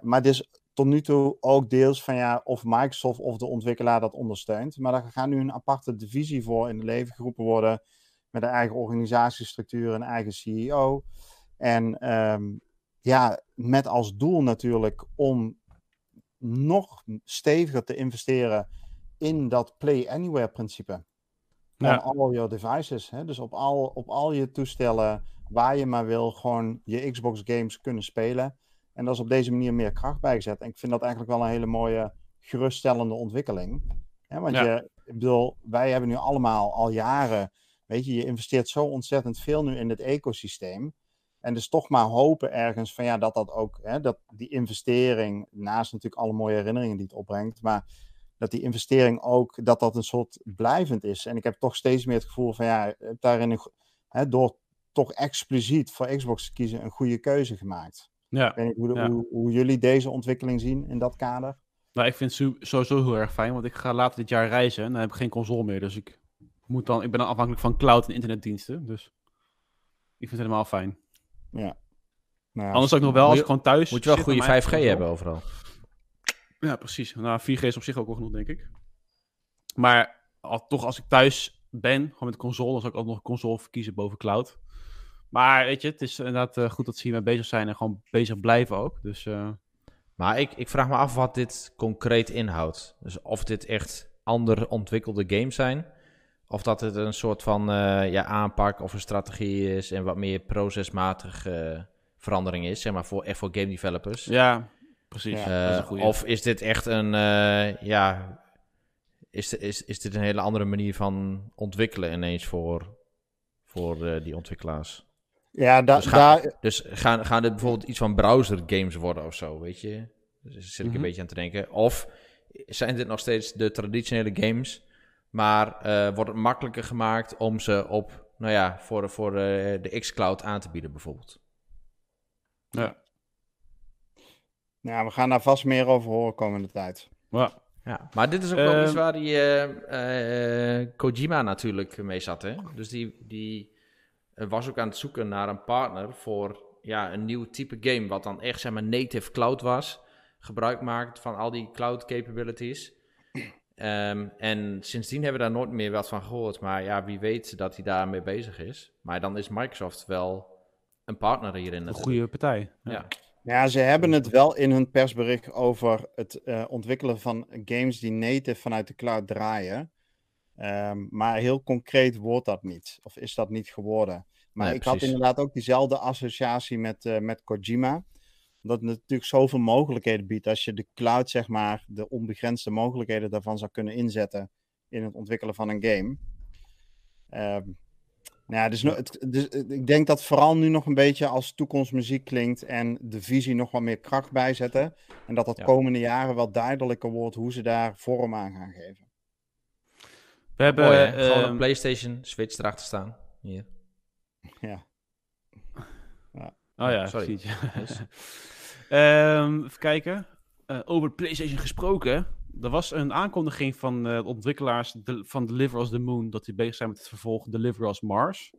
Maar dit is tot nu toe ook deels van ja, of Microsoft of de ontwikkelaar dat ondersteunt. Maar daar gaat nu een aparte divisie voor in het leven geroepen worden met een eigen organisatiestructuur, een eigen CEO. En ehm, ja, met als doel natuurlijk om nog steviger te investeren in dat Play Anywhere principe. On Ja. all your devices. Hè? Dus op al, op al je toestellen, waar je maar wil, gewoon je Xbox games kunnen spelen. En dat is op deze manier meer kracht bijgezet. En ik vind dat eigenlijk wel een hele mooie, geruststellende ontwikkeling. Hè? Want Ja. je, ik bedoel, wij hebben nu allemaal al jaren, weet je, je investeert zo ontzettend veel nu in het ecosysteem. En dus toch maar hopen ergens van ja, dat dat ook, hè, dat die investering, naast natuurlijk alle mooie herinneringen die het opbrengt, maar dat die investering ook, dat dat een soort blijvend is. En ik heb toch steeds meer het gevoel van ja, daarin hè, door toch expliciet voor Xbox te kiezen, een goede keuze gemaakt. Ja. Ik weet niet hoe, de- Ja. hoe, hoe jullie deze ontwikkeling zien in dat kader. Nou, ik vind het sowieso heel erg fijn, want ik ga later dit jaar reizen en dan heb ik geen console meer. Dus ik, moet dan, ik ben dan afhankelijk van cloud en internetdiensten. Dus ik vind het helemaal fijn. Ja. Nou, Anders ik nog wel, als je- ik gewoon thuis Moet je wel goede met mijn 5G console- hebben overal. Ja, precies. Nou, 4G is op zich ook wel genoeg, denk ik. Maar al, toch, als ik thuis ben, gewoon met de console, dan zou ik ook nog een console verkiezen boven cloud. Maar weet je, het is inderdaad eh, goed dat ze hiermee bezig zijn en gewoon bezig blijven ook. Dus eh, Maar ik, ik vraag me af wat dit concreet inhoudt. Dus of dit echt ander ontwikkelde games zijn. Of dat het een soort van eh, ja, aanpak of een strategie is en wat meer procesmatige verandering is. Zeg maar voor, echt voor game developers. ja, precies. Ja, is Eh, of is dit echt een, eh, ja, is, is, is dit een hele andere manier van ontwikkelen ineens voor, voor eh, die ontwikkelaars? ja, da- Dus ga- daar, Dus gaan, gaan dit bijvoorbeeld iets van browser games worden of zo, weet je? Dus daar zit ik Mhm. een beetje aan te denken. Of zijn dit nog steeds de traditionele games, maar eh, wordt het makkelijker gemaakt om ze op, nou ja, voor, voor eh, de xCloud aan te bieden bijvoorbeeld? ja. ja, we gaan daar vast meer over horen komende tijd. Ja. Ja, maar dit is ook wel Ehm, iets waar die eh, Kojima natuurlijk mee zat, hè? Dus die, die was ook aan het zoeken naar een partner voor ja, een nieuw type game, wat dan echt zeg maar native cloud was, gebruik maakt van al die cloud capabilities. Ehm, en sindsdien hebben we daar nooit meer wat van gehoord, maar ja, wie weet dat hij daarmee bezig is. Maar dan is Microsoft wel een partner hierin Een goede partij. Ja. Ja. Ja, ze hebben het wel in hun persbericht over het eh, ontwikkelen van games die native vanuit de cloud draaien. Ehm, maar heel concreet wordt dat niet. Of is dat niet geworden. Maar Nee, ik had inderdaad ook diezelfde associatie met, eh, met Kojima. Omdat het natuurlijk zoveel mogelijkheden biedt. Als je de cloud, zeg maar, de onbegrensde mogelijkheden daarvan zou kunnen inzetten in het ontwikkelen van een game. Ehm, nou ja, dus, het, dus eh, ik denk dat vooral nu nog een beetje als toekomstmuziek klinkt en de visie nog wat meer kracht bijzetten. En dat dat Ja. komende jaren wel duidelijker wordt hoe ze daar vorm aan gaan geven. We hebben... Mooi, hè? Gewoon ehm, een PlayStation Switch erachter staan. Hier. Ja. <laughs> Oh ja, Sorry. precies. ja. Yes. <laughs> Ehm, even kijken. Eh, over PlayStation gesproken. Er was een aankondiging van de ontwikkelaars de- van Deliver Us the Moon. Dat die bezig zijn met het vervolg Deliver Us Mars.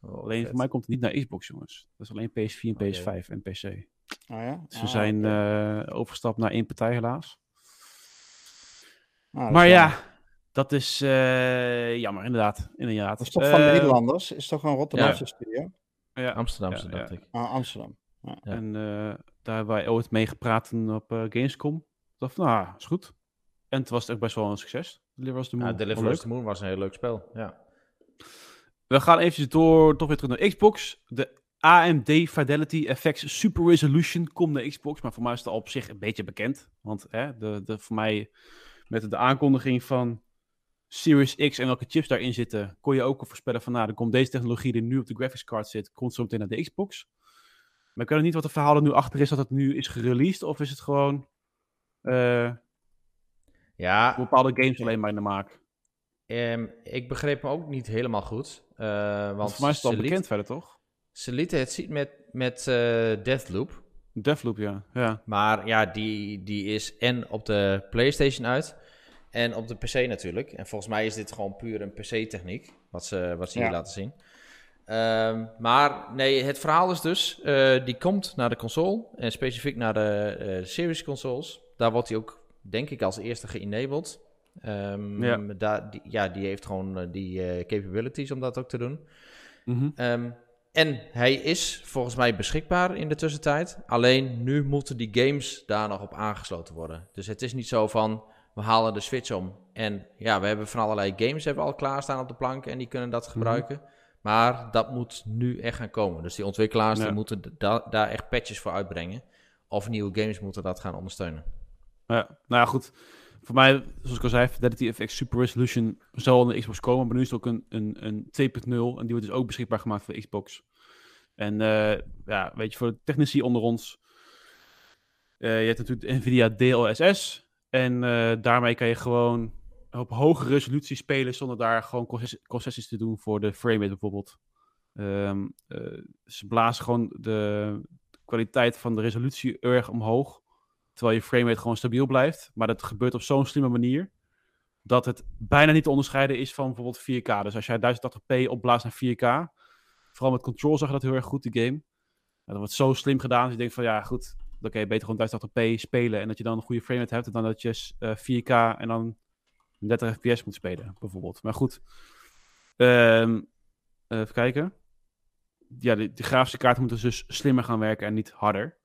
Oh, alleen vet. voor mij komt het niet naar Xbox, jongens. Dat is alleen PS4 en Oké. PS5 en PC. Oh ja? Dus we Ah, zijn oké. eh, overgestapt naar één partij, helaas. Ah, maar jammer. ja, dat is jammer, inderdaad. inderdaad. Dat is toch van Nederlanders? Is toch een Rotterdamse studio? Ja, Amsterdamse, Ja, dacht ja. ik. Ah, Amsterdam. Ja. En eh, daar hebben wij ooit mee gepraat op eh, Gamescom. Ik dacht van, nou, is goed. En het was ook best wel een succes. Deliver Us the Moon. Ja, Deliver. Us the Moon was een heel leuk spel. Ja. We gaan eventjes door, toch weer terug naar Xbox. De AMD Fidelity FX Super Resolution komt naar Xbox. Maar voor mij is het al op zich een beetje bekend. Want hè, de, de, voor mij, met de aankondiging van Series X en welke chips daarin zitten, kon je ook al voorspellen van, nou, dan komt deze technologie die nu op de graphics card zit, komt zo meteen naar de Xbox. Maar ik weet niet wat de verhaal er nu achter is, dat het nu is gereleased, of is het gewoon eh, Ja, bepaalde games alleen maar in de maak? ehm, ik begreep me ook niet helemaal goed. eh, want Want voor mij is het al liet- bekend verder, toch? ze lieten het zien met, met eh, Deathloop. Deathloop, ja. ja. Maar ja, die, die is en op de PlayStation uit en op de PC natuurlijk. En volgens mij is dit gewoon puur een PC-techniek, wat ze, wat ze hier Ja. laten zien. Ehm, maar nee, het verhaal is dus, eh, die komt naar de console en specifiek naar de eh, Series consoles. Daar wordt hij ook, denk ik, als eerste geënabled. Ehm, Ja. daar, die, ja, die heeft gewoon eh, die capabilities om dat ook te doen. Mhm. Ehm, en hij is volgens mij beschikbaar in de tussentijd. Alleen nu moeten die games daar nog op aangesloten worden. Dus het is niet zo van we halen de Switch om. En ja, we hebben van allerlei games hebben we al klaarstaan op de plank en die kunnen dat gebruiken. Maar dat moet nu echt gaan komen. Dus die ontwikkelaars die moeten da- daar echt patches voor uitbrengen. Of nieuwe games moeten dat gaan ondersteunen. Ja, nou ja, goed. Voor mij, zoals ik al zei, Fidelity FX Super Resolution zal aan de Xbox komen. Maar nu is het ook een, een, een 2.0 en die wordt dus ook beschikbaar gemaakt voor de Xbox. En eh, ja, weet je, voor de technici onder ons. eh, je hebt natuurlijk Nvidia DLSS. En eh, daarmee kan je gewoon op hoge resolutie spelen zonder daar gewoon concessi- concessies te doen voor de framerate bijvoorbeeld. Ehm, eh, ze blazen gewoon de kwaliteit van de resolutie erg omhoog. Terwijl je framerate gewoon stabiel blijft. Maar dat gebeurt op zo'n slimme manier. Dat het bijna niet te onderscheiden is van bijvoorbeeld 4K. Dus als jij 1080p opblaast naar 4K. Vooral met Control zag je dat heel erg goed, die game. Dat wordt zo slim gedaan. Dus je denkt van ja, goed. Je beter gewoon 1080p spelen. En dat je dan een goede framerate hebt. Dan dat je eh, 4K en dan 30 fps moet spelen, bijvoorbeeld. Maar goed. Ehm, even kijken. Ja, de, grafische kaarten moeten dus slimmer gaan werken en niet harder.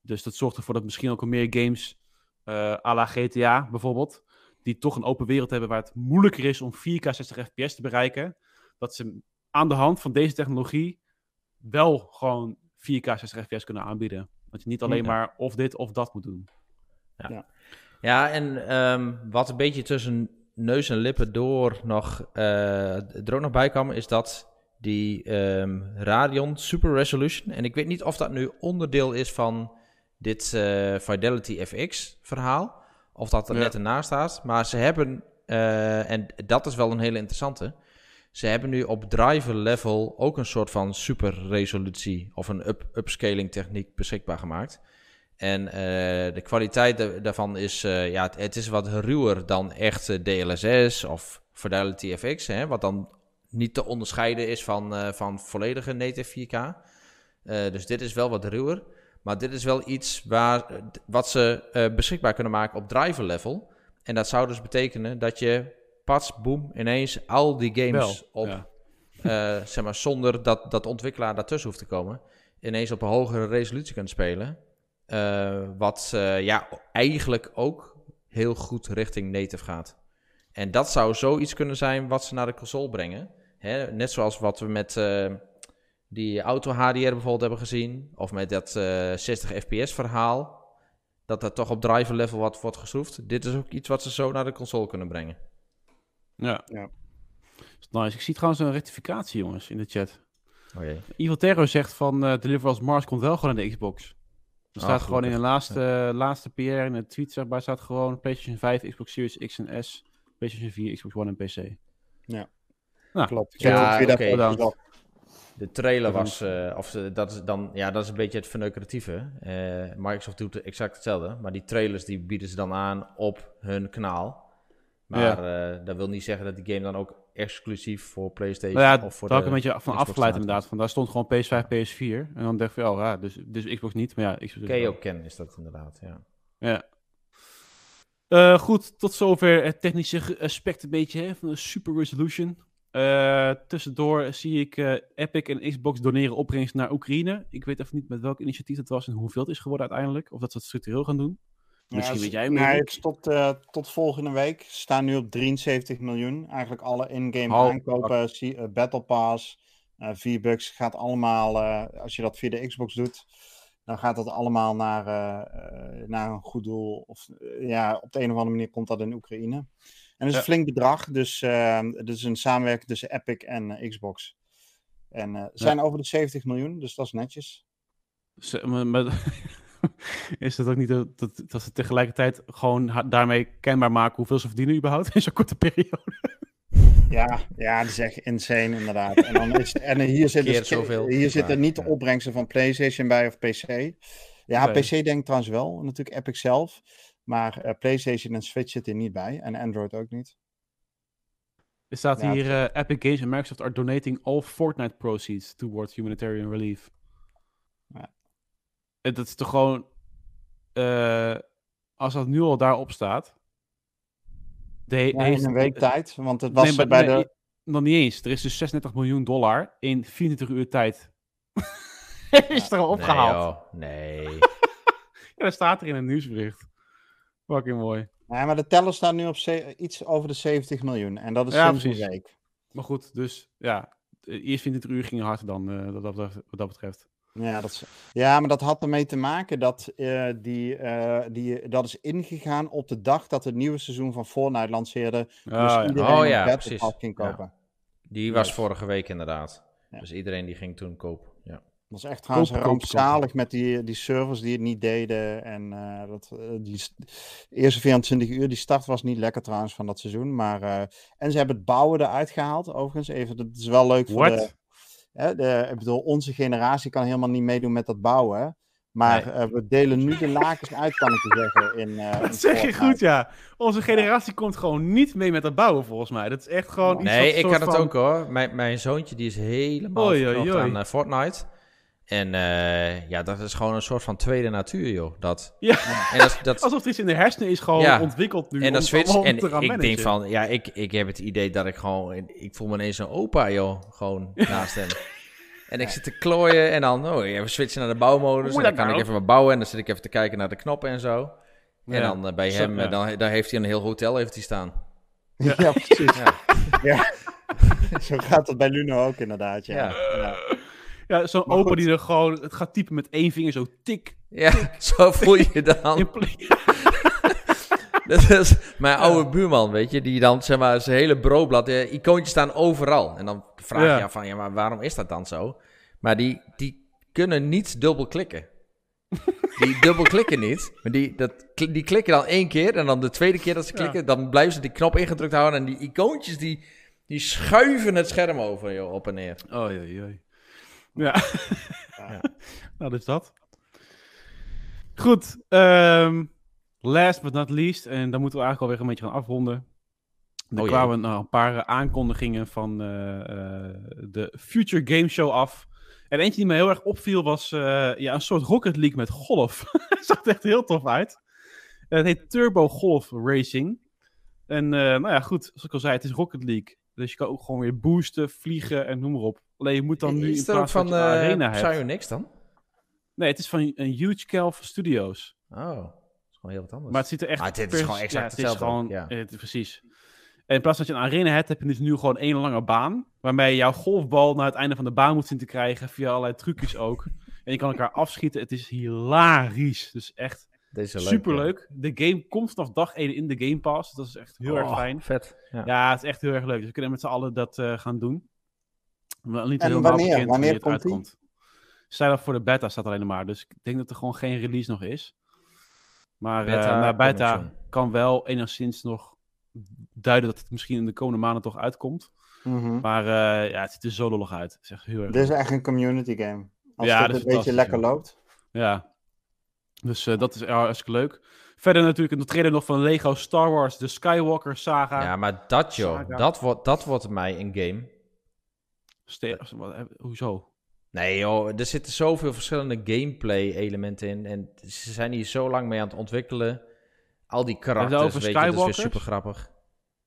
Dus dat zorgt ervoor dat misschien ook meer games, eh à la GTA bijvoorbeeld, die toch een open wereld hebben waar het moeilijker is om 4K 60 fps te bereiken, dat ze aan de hand van deze technologie wel gewoon 4K 60 fps kunnen aanbieden. Dat je niet alleen Ja. maar of dit of dat moet doen. Ja, en ehm, wat een beetje tussen neus en lippen door nog, eh, er ook nog bij kwam, is dat die ehm, Radeon Super Resolution, en ik weet niet of dat nu onderdeel is van dit eh, Fidelity FX verhaal, of dat er Ja. net ernaast staat, maar ze hebben, eh, en dat is wel een hele interessante, ze hebben nu op driver level ook een soort van super resolutie of een up upscaling techniek beschikbaar gemaakt. En eh, de kwaliteit da- daarvan is, eh, ja, het, is wat ruwer dan echte DLSS of Fidelity FX, hè, wat dan niet te onderscheiden is van, eh, van volledige native 4K. Eh, dus dit is wel wat ruwer, maar dit is wel iets waar, eh, wat ze eh, beschikbaar kunnen maken op driver level. En dat zou dus betekenen dat je pas, boem, ineens al die games Wel, op, ja. eh, zeg maar, zonder dat, dat de ontwikkelaar daartussen hoeft te komen, ineens op een hogere resolutie kunt spelen. Eh, wat eh, ja, eigenlijk ook heel goed richting native gaat. En dat zou zoiets kunnen zijn wat ze naar de console brengen. Hè? Net zoals wat we met eh, die auto HDR bijvoorbeeld hebben gezien. Of met dat eh, 60 fps verhaal. Dat er toch op driver level wat wordt geschroefd. Dit is ook iets wat ze zo naar de console kunnen brengen. Ja. Ja. Is nice. Ik zie trouwens een rectificatie, jongens, in de chat. Oh jee. Evil Terror zegt van eh Deliver as Mars komt wel gewoon in de Xbox. Er Ah, staat gewoon in de laatste, laatste PR in de tweet, zeg maar, staat gewoon PlayStation 5, Xbox Series X en S, PlayStation 4, Xbox One en PC. Klopt. Ja, Ik weet dat oké. De trailer was, eh, of eh, dat is dan, ja, dat is een beetje het verneukeratieve. Eh, Microsoft doet exact hetzelfde, maar die trailers die bieden ze dan aan op hun kanaal. Maar eh, dat wil niet zeggen dat die game dan ook exclusief voor PlayStation Nou ja, of voor daar had ik een beetje van afgeleid inderdaad. Van, daar stond gewoon PS5, PS4. En dan dacht ik, oh ja, dus, dus Xbox niet. Maar ja, Xbox Ken je ook kennen, is dat inderdaad, ja. Ja. Eh, goed, tot zover het technische aspect een beetje hè, van de Super Resolution. Eh, tussendoor zie ik Epic en Xbox doneren opbrengst naar Oekraïne. Ik weet even niet met welk initiatief het was en hoeveel het is geworden uiteindelijk. Of dat ze het structureel gaan doen. Misschien Ja, weet jij nee, meer. is tot, eh, tot volgende week. Ze staan nu op 73 miljoen. Eigenlijk alle in-game Oh, aankopen, eh, Battle Pass, eh V-Bucks, gaat allemaal, als je dat via de Xbox doet, dan gaat dat allemaal naar, naar een goed doel. Of ja, op de een of andere manier komt dat in Oekraïne. En dat is Ja. een flink bedrag, dus eh, het is een samenwerking tussen Epic en Xbox. En ze zijn over de 70 miljoen, dus dat is netjes. Ze- maar- <laughs> <laughs> is het ook niet dat, dat, dat ze tegelijkertijd gewoon daarmee kenbaar maken hoeveel ze verdienen überhaupt <laughs> in zo'n korte periode? Ja, ja, dat is echt insane inderdaad. En, dan is, en hier zit, dus, zoveel. hier zitten niet de opbrengsten van PlayStation bij of PC. Ja, Nee. PC denk ik trouwens wel, natuurlijk Epic zelf. Maar eh, PlayStation en Switch zitten er niet bij. En Android ook niet. Er staat Ja, hier, eh, Epic Games en Microsoft are donating all Fortnite proceeds towards humanitarian relief. Ja. Dat is toch gewoon, eh, als dat nu al daarop staat. De, Ja, heeft- in een week tijd. Want het was Nee, maar- eh, bij nee, de... Nog niet eens. Er is dus 36 miljoen dollar in 24 uur tijd <laughs> is er al opgehaald. Nee, joh. nee. <laughs> Ja, dat staat er in een nieuwsbericht. Fucking mooi. Nee, maar de teller staat nu op ze- iets over de 70 miljoen. En dat is Ja, sinds een week. Maar goed, dus ja. eh, Eerst 24 uur ging harder dan eh, wat, dat, wat dat betreft. Ja, dat is, ja, maar dat had ermee te maken dat eh, die, eh, die, dat is ingegaan op de dag dat het nieuwe seizoen van Fortnite lanceerde. Dus Ah, ja. iedereen Oh ja, precies. Pass ging Ja. kopen. Die was Yes. vorige week inderdaad. Ja. Dus iedereen die ging toen kopen. Ja. Dat was echt trouwens rampzalig met die, die servers die het niet deden. En eh, dat, die st- eerste 24 uur, die start was niet lekker trouwens van dat seizoen. Maar, eh, en ze hebben het bouwen eruit gehaald, overigens. Even, dat is wel leuk voor de? Hè, de... Ik bedoel, onze generatie kan helemaal niet meedoen met dat bouwen. Maar Nee. eh, we delen nu de lakens uit, kan ik je zeggen. In, eh, in <laughs> Dat zeg je goed, ja. Onze generatie komt gewoon niet mee met het bouwen, volgens mij. Dat is echt gewoon iets Nee, wat ik soort had het van- ook hoor. Mijn, mijn zoontje die is helemaal Oei, oei, verknocht oei. aan eh, Fortnite. En eh, ja, dat is gewoon een soort van tweede natuur, joh. Dat, Ja, en dat, dat, <laughs> alsof er iets in de hersenen is gewoon Ja. ontwikkeld nu. en dat het switch. En ik denk van, ja, ik, ik heb het idee dat ik gewoon, ik voel me ineens een opa, joh. Gewoon <laughs> naast hem. En ik zit te klooien en dan, oh, even switchen naar de bouwmodus. Hoe En dan dat kan ik nou? even wat bouwen en dan zit ik even te kijken naar de knoppen en zo. En Ja. dan eh, bij Zo, hem, ja. dan, daar heeft hij een heel hotel heeft hij staan. Ja, precies. Ja. Ja. <laughs> Zo gaat het bij Luno ook inderdaad, ja. Ja. zo'n opa goed. die er gewoon het gaat typen met één vinger zo tik. Ja, <laughs> zo voel je <laughs> dan. <laughs> Dat is mijn oude buurman, weet je, die dan zeg maar zijn hele broodblad, de icoontjes staan overal. En dan vraag je Ja. je af van, ja, maar waarom is dat dan zo? Maar die, die kunnen niet dubbel klikken. Die dubbel klikken niet, maar die, dat, die klikken dan één keer en dan de tweede keer dat ze Ja. klikken, dan blijven ze die knop ingedrukt houden en die icoontjes die, die schuiven het scherm over, joh, op en neer. Oh, jee, jee. Ja. Ja. <laughs> nou, dus dat. Goed. ehm, last but not least. En dan moeten we eigenlijk alweer een beetje gaan afronden. Er Oh kwamen nog een paar eh, aankondigingen van eh, eh, de Future Game Show af. En eentje die me heel erg opviel was ja, een soort Rocket League met golf. <laughs> Het zag er echt heel tof uit. Het heet Turbo Golf Racing. En nou ja, goed, zoals ik al zei, het is Rocket League. Dus je kan ook gewoon weer boosten, vliegen en noem maar op. Alleen je moet dan nu is in ook plaats van van je uh, arena hebt. Psyonix dan? Nee, het is van een Huge Calf Studios. Oh, dat is gewoon heel wat anders. Maar het ziet er echt... Maar dit is gewoon exact ja, het is hetzelfde ook, gewoon, ja. het- precies. En in plaats van dat je een arena hebt, heb je dus nu gewoon één lange baan. Waarmee je jouw golfbal naar het einde van de baan moet zien te krijgen. Via allerlei trucjes ook. En je kan elkaar afschieten. Het is hilarisch. Dus echt Deze leuk, superleuk. De game komt vanaf dag 1 in de Game Pass. Dat is echt heel erg Oh, fijn. Vet. Ja. Ja, het is echt heel erg leuk. Dus we kunnen met z'n allen dat eh, gaan doen. Maar niet En helemaal wanneer? bekend Wanneer het komt die? uitkomt. Zijn dat voor de beta staat alleen maar. Dus ik denk dat er gewoon geen release nog is. Maar Beta beta, nou, beta kan wel enigszins nog duiden dat het misschien in de komende maanden toch uitkomt. Mhm. Maar eh, ja, het ziet er zo lollig uit. Het is echt heel erg Dit is echt een community game. Als Ja, het een beetje lekker loopt. Ja. Dus eh, dat is hartstikke leuk. Verder natuurlijk een trailer nog van Lego Star Wars, de Skywalker saga. Ja, maar dat joh, Saga. dat wordt, dat wordt mij een game. Ste- wat- eh, hoezo? Nee joh, er zitten zoveel verschillende gameplay elementen in. En ze zijn hier zo lang mee aan het ontwikkelen. Al die karakters, over weet je, dat is weer super grappig.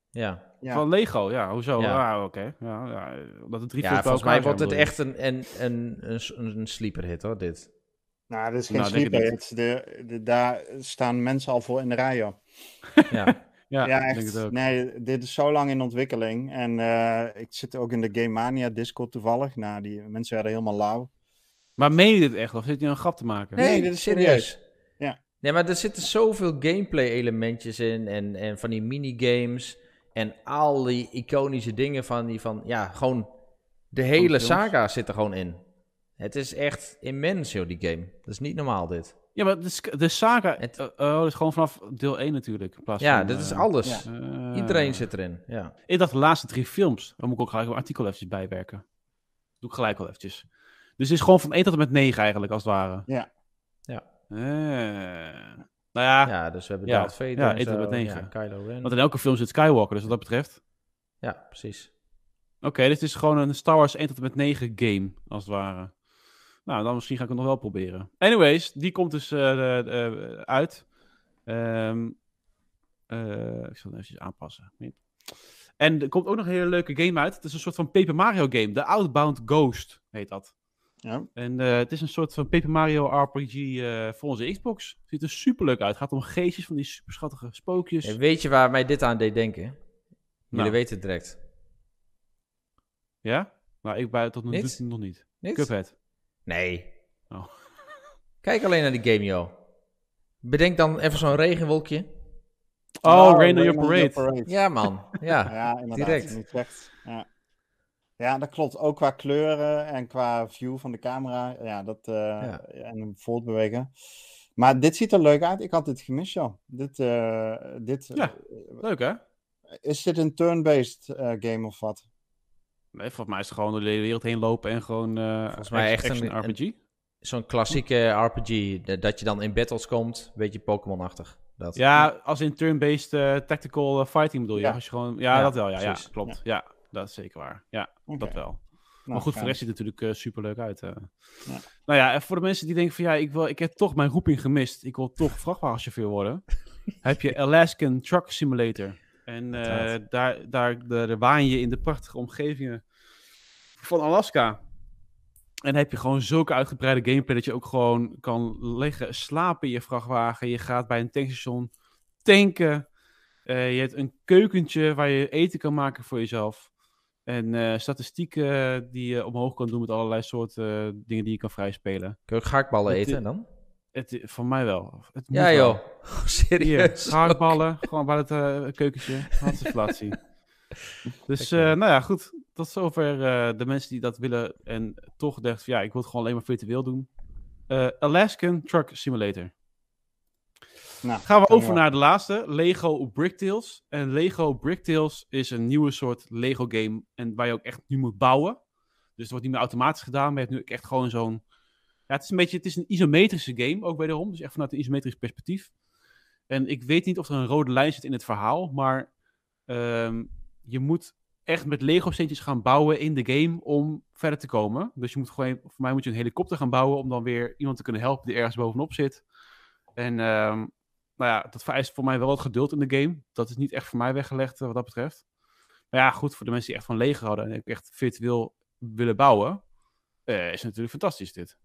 Ja, Ja. Van Lego, ja, hoezo? Ja. Ah, oké. Ja, ja, dat het drie ja volgens mij wordt het echt een, een, een, een, een sleeper hit hoor, dit. Nou, dit is geen Nou, sleeper. niet. hit. De, de, daar staan mensen al voor in de rij, joh. Ja? <laughs> Ja, Ja, ik denk echt. het ook. Nee, dit is zo lang in ontwikkeling. En eh, ik zit ook in de Game Mania Discord toevallig. Nou, die mensen werden helemaal lauw. Maar meen je dit echt? Of zit je een grap te maken? Nee, dit is serieus. Ja. Nee, maar er zitten zoveel gameplay elementjes in. En, en van die minigames. En al die iconische dingen van die van, ja, gewoon de hele saga zit er gewoon in. Het is echt immens, joh, die game. Dat is niet normaal, dit. Ja, maar de, de saga Het- eh, oh, dat is gewoon vanaf deel 1 natuurlijk. In plaats Ja, van, dit is eh, alles. ja. eh, Iedereen zit erin, ja. Ik dacht de laatste drie films. Dan moet ik ook gelijk een artikel eventjes bijwerken. Doe ik gelijk wel eventjes. Dus het is gewoon van 1 tot en met 9 eigenlijk, als het ware. Ja. Ja. Eh, nou ja, Ja, dus we hebben Ja, Darth Vader ja, en zo, met negen. ja, Kylo Ren. want in elke film zit Skywalker, dus wat dat betreft. Ja, precies. Oké, dit is gewoon een Star Wars 1 tot en met 9 game, als het ware. Nou, dan misschien ga ik het nog wel proberen. Anyways, die komt dus eh, de- uit. Ehm, eh, ik zal het even aanpassen. En er komt ook nog een hele leuke game uit. Het is een soort van Paper Mario game. De Outbound Ghost heet dat. Ja. En eh, het is een soort van Paper Mario RPG eh, voor onze Xbox. Ziet er super leuk uit. Het gaat om geestjes van die super schattige spookjes. En weet je waar mij dit aan deed denken? Jullie Nou. weten het direct. Ja? Nou, ik bij tot nu Niet? toe nog niet. Niet? Cuphead. Nee. Oh. Kijk alleen naar die game, joh. Bedenk dan even zo'n regenwolkje. Oh, Rain on Your Parade. Ja, man. Ja. <laughs> Ja, inderdaad. Direct. Ja. ja, dat klopt. Ook qua kleuren en qua view van de camera. Ja, dat, eh, en voortbewegen. Maar dit ziet er leuk uit. Ik had dit gemist, joh. Dit, eh, dit, Ja. Leuk, hè? Is dit een turn-based eh, game of wat? Nee, volgens mij is het gewoon door de hele wereld heen lopen en gewoon eh Volgens mij echt een- RPG. Zo'n klassieke RPG. Dat je dan in battles komt. Een beetje Pokémon-achtig. Dat. Ja, als in turn-based eh, tactical eh, fighting bedoel je? Ja. Als je gewoon, ja, Ja, dat wel. Ja, ja klopt. Ja. dat is zeker waar. Ja, dat wel. Nou, maar goed, voor de rest ziet het natuurlijk super leuk uit. eh. Ja. Nou ja, en voor de mensen die denken van ja, ik, wil, ik heb toch mijn roeping gemist. Ik wil toch vrachtwagenchauffeur worden. <laughs> heb je Alaskan Truck Simulator. En eh, daar, daar, daar, waan je in de prachtige omgevingen van Alaska. En dan heb je gewoon zulke uitgebreide gameplay dat je ook gewoon kan liggen, slapen in je vrachtwagen. Je gaat bij een tankstation tanken. Eh, je hebt een keukentje waar je eten kan maken voor jezelf. En eh, statistieken die je omhoog kan doen met allerlei soorten dingen die je kan vrijspelen. Kun je ook gehaktballen Het- eten dan? Het, van mij wel. Het moet Ja, joh. <laughs> Hier, Serieus. gewoon bij het eh, keukentje. Hartstikke <laughs> Dus, eh, nou ja, goed. Tot zover eh, de mensen die dat willen en toch van, ja, ik wil het gewoon alleen maar virtueel doen. Eh, Alaskan Truck Simulator. Nou, Gaan we over wel. naar de laatste, Lego Bricktales. En Lego Bricktales is een nieuwe soort Lego game en waar je ook echt nu moet bouwen. Dus het wordt niet meer automatisch gedaan, maar je hebt nu echt gewoon zo'n... Ja, het is een beetje, het is een isometrische game, ook wederom. Dus echt vanuit een isometrisch perspectief. En ik weet niet of er een rode lijn zit in het verhaal, maar ehm, je moet echt met Lego steentjes gaan bouwen in de game om verder te komen. Dus je moet gewoon, voor mij moet je een helikopter gaan bouwen om dan weer iemand te kunnen helpen die ergens bovenop zit. En ehm, nou ja, dat vereist voor mij wel wat geduld in de game. Dat is niet echt voor mij weggelegd eh, wat dat betreft. Maar ja, goed, voor de mensen die echt van Lego houden en echt virtueel willen bouwen, eh, is natuurlijk fantastisch dit.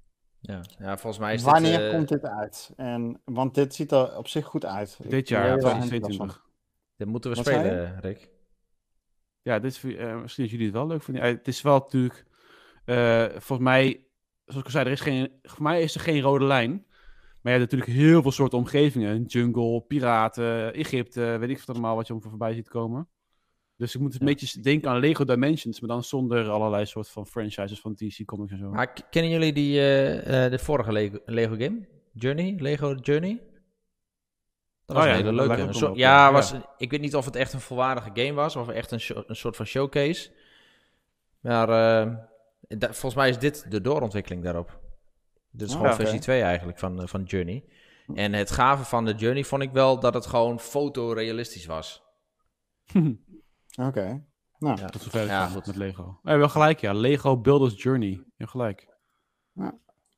Ja, ja volgens mij is Wanneer dit... eh, komt dit uit? En, want dit ziet er op zich goed uit. Dit jaar, er heel enthousiast 2022. Dit moeten we Wat spelen, Rick. Ja, dit is, eh, misschien dat jullie het wel leuk vinden. Eh, het is wel natuurlijk, eh, volgens mij, zoals ik al zei, er is geen, voor mij is er geen rode lijn. Maar je hebt natuurlijk heel veel soorten omgevingen. Jungle, piraten, Egypte, weet ik wat allemaal wat je om voorbij ziet komen. Dus ik moet een Ja. beetje denken aan Lego Dimensions, maar dan zonder allerlei soort van franchises van DC Comics en zo. Maar kennen jullie die, eh, eh, de vorige Lego, Lego game? Journey? Lego Journey? Dat was Oh ja, een hele leuke. Een ja, was, ik weet niet of het echt een volwaardige game was of echt een, een soort van showcase. Maar eh, da- volgens mij is dit de doorontwikkeling daarop. Dit is Ah, gewoon versie 2 eigenlijk van, eh, van Journey. En het gave van de Journey vond ik wel dat het gewoon fotorealistisch was. <laughs> Oké. Nou, Ja. Tot zover ik Ja, met Lego. Ja, wel gelijk, ja. Lego Builders Journey. Je hebt gelijk.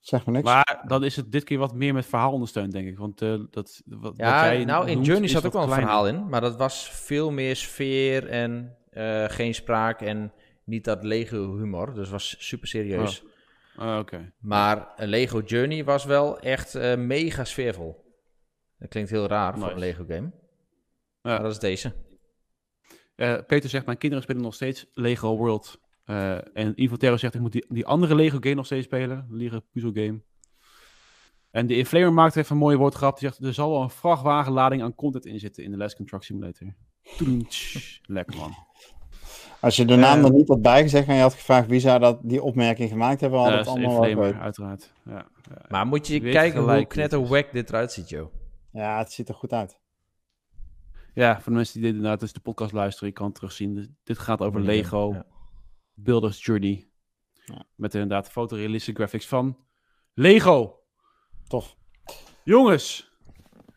zeg me niks. Maar dan is het dit keer wat meer met verhaal ondersteund, denk ik. Want eh, dat, wat, wat Ja, jij nou in noemt, Journey zat ook wel een kleiner. verhaal in, maar dat was veel meer sfeer en eh, geen spraak en niet dat Lego humor. Dus was super serieus. Ah, Oké. Maar een Lego Journey was wel echt eh, mega sfeervol. Dat klinkt heel raar voor een Lego game. Ja. Maar dat is deze. Eh, Peter zegt, mijn kinderen spelen nog steeds Lego World. Eh, en Invotero zegt, ik moet die, die andere Lego game nog steeds spelen. Lego puzzel game. En de Inflamer maakt even een mooie woord gehad. Die zegt, er zal wel een vrachtwagenlading aan content in zitten in de Alaskan Truck Simulator. <laughs> Lekker man. Als je de naam Eh, er niet had bijgezegd en je had gevraagd wie zou dat, die opmerking gemaakt hebben, had Ja, het allemaal wel uiteraard. Ja, ja. Maar moet je kijken hoe knetterwack dit eruit ziet, joh. Ja, het ziet er goed uit. Ja, voor de mensen die dit inderdaad dus de podcast luisteren, je kan het terugzien. Dit- gaat over Lego Ja. Builders Journey. Ja. Met inderdaad fotorealistische graphics van Lego. Tof. Jongens,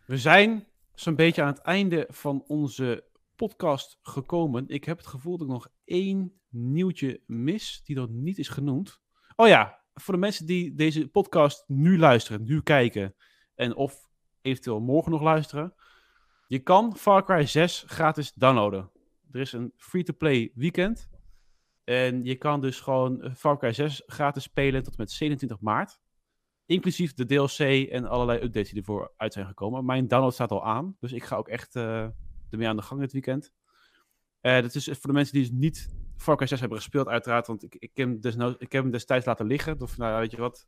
we zijn zo'n beetje aan het einde van onze podcast gekomen. Ik heb het gevoel dat ik nog één nieuwtje mis die nog niet is genoemd. Oh ja, voor de mensen die deze podcast nu luisteren, nu kijken en of eventueel morgen nog luisteren. Je kan Far Cry 6 gratis downloaden. Er is een free-to-play weekend. En je kan dus gewoon eh, Far Cry 6 gratis spelen tot en met 27 maart. Inclusief de DLC en allerlei updates die ervoor uit zijn gekomen. Mijn download staat al aan, dus ik ga ook echt eh, ermee aan de gang dit weekend. Eh dat is voor de mensen die dus niet Far Cry 6 hebben gespeeld, uiteraard. Want ik, ik, heb, hem ik heb hem destijds laten liggen. Of nou, ja, weet je wat.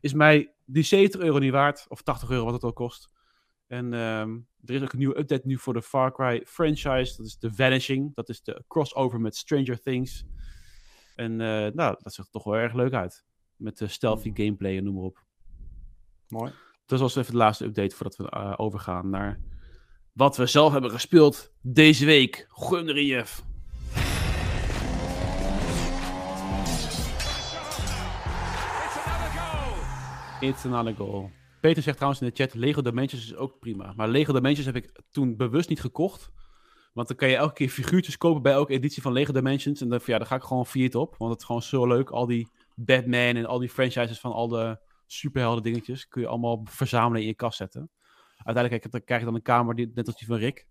Is mij die 70 euro niet waard. Of 80 euro, wat het ook kost. En ehm, er is ook een nieuwe update nu voor de Far Cry franchise. Dat is The Vanishing. Dat is de crossover met Stranger Things. En eh, nou, dat ziet er toch wel erg leuk uit. Met de stealthy gameplay en noem maar op. Mooi. Dat was even de laatste update voordat we eh, overgaan naar wat we zelf hebben gespeeld deze week. Gooi hem erin, Jeff. It's another goal. Peter zegt trouwens in de chat, Lego Dimensions is ook prima. Maar Lego Dimensions heb ik toen bewust niet gekocht. Want dan kan je elke keer figuurtjes kopen bij elke editie van Lego Dimensions. En dan, ja, daar ga ik gewoon failliet op. Want het is gewoon zo leuk. Al die Batman en al die franchises van al de superhelden dingetjes. Kun je allemaal verzamelen in je kast zetten. Uiteindelijk krijg je, dan een kamer die, net als die van Rick.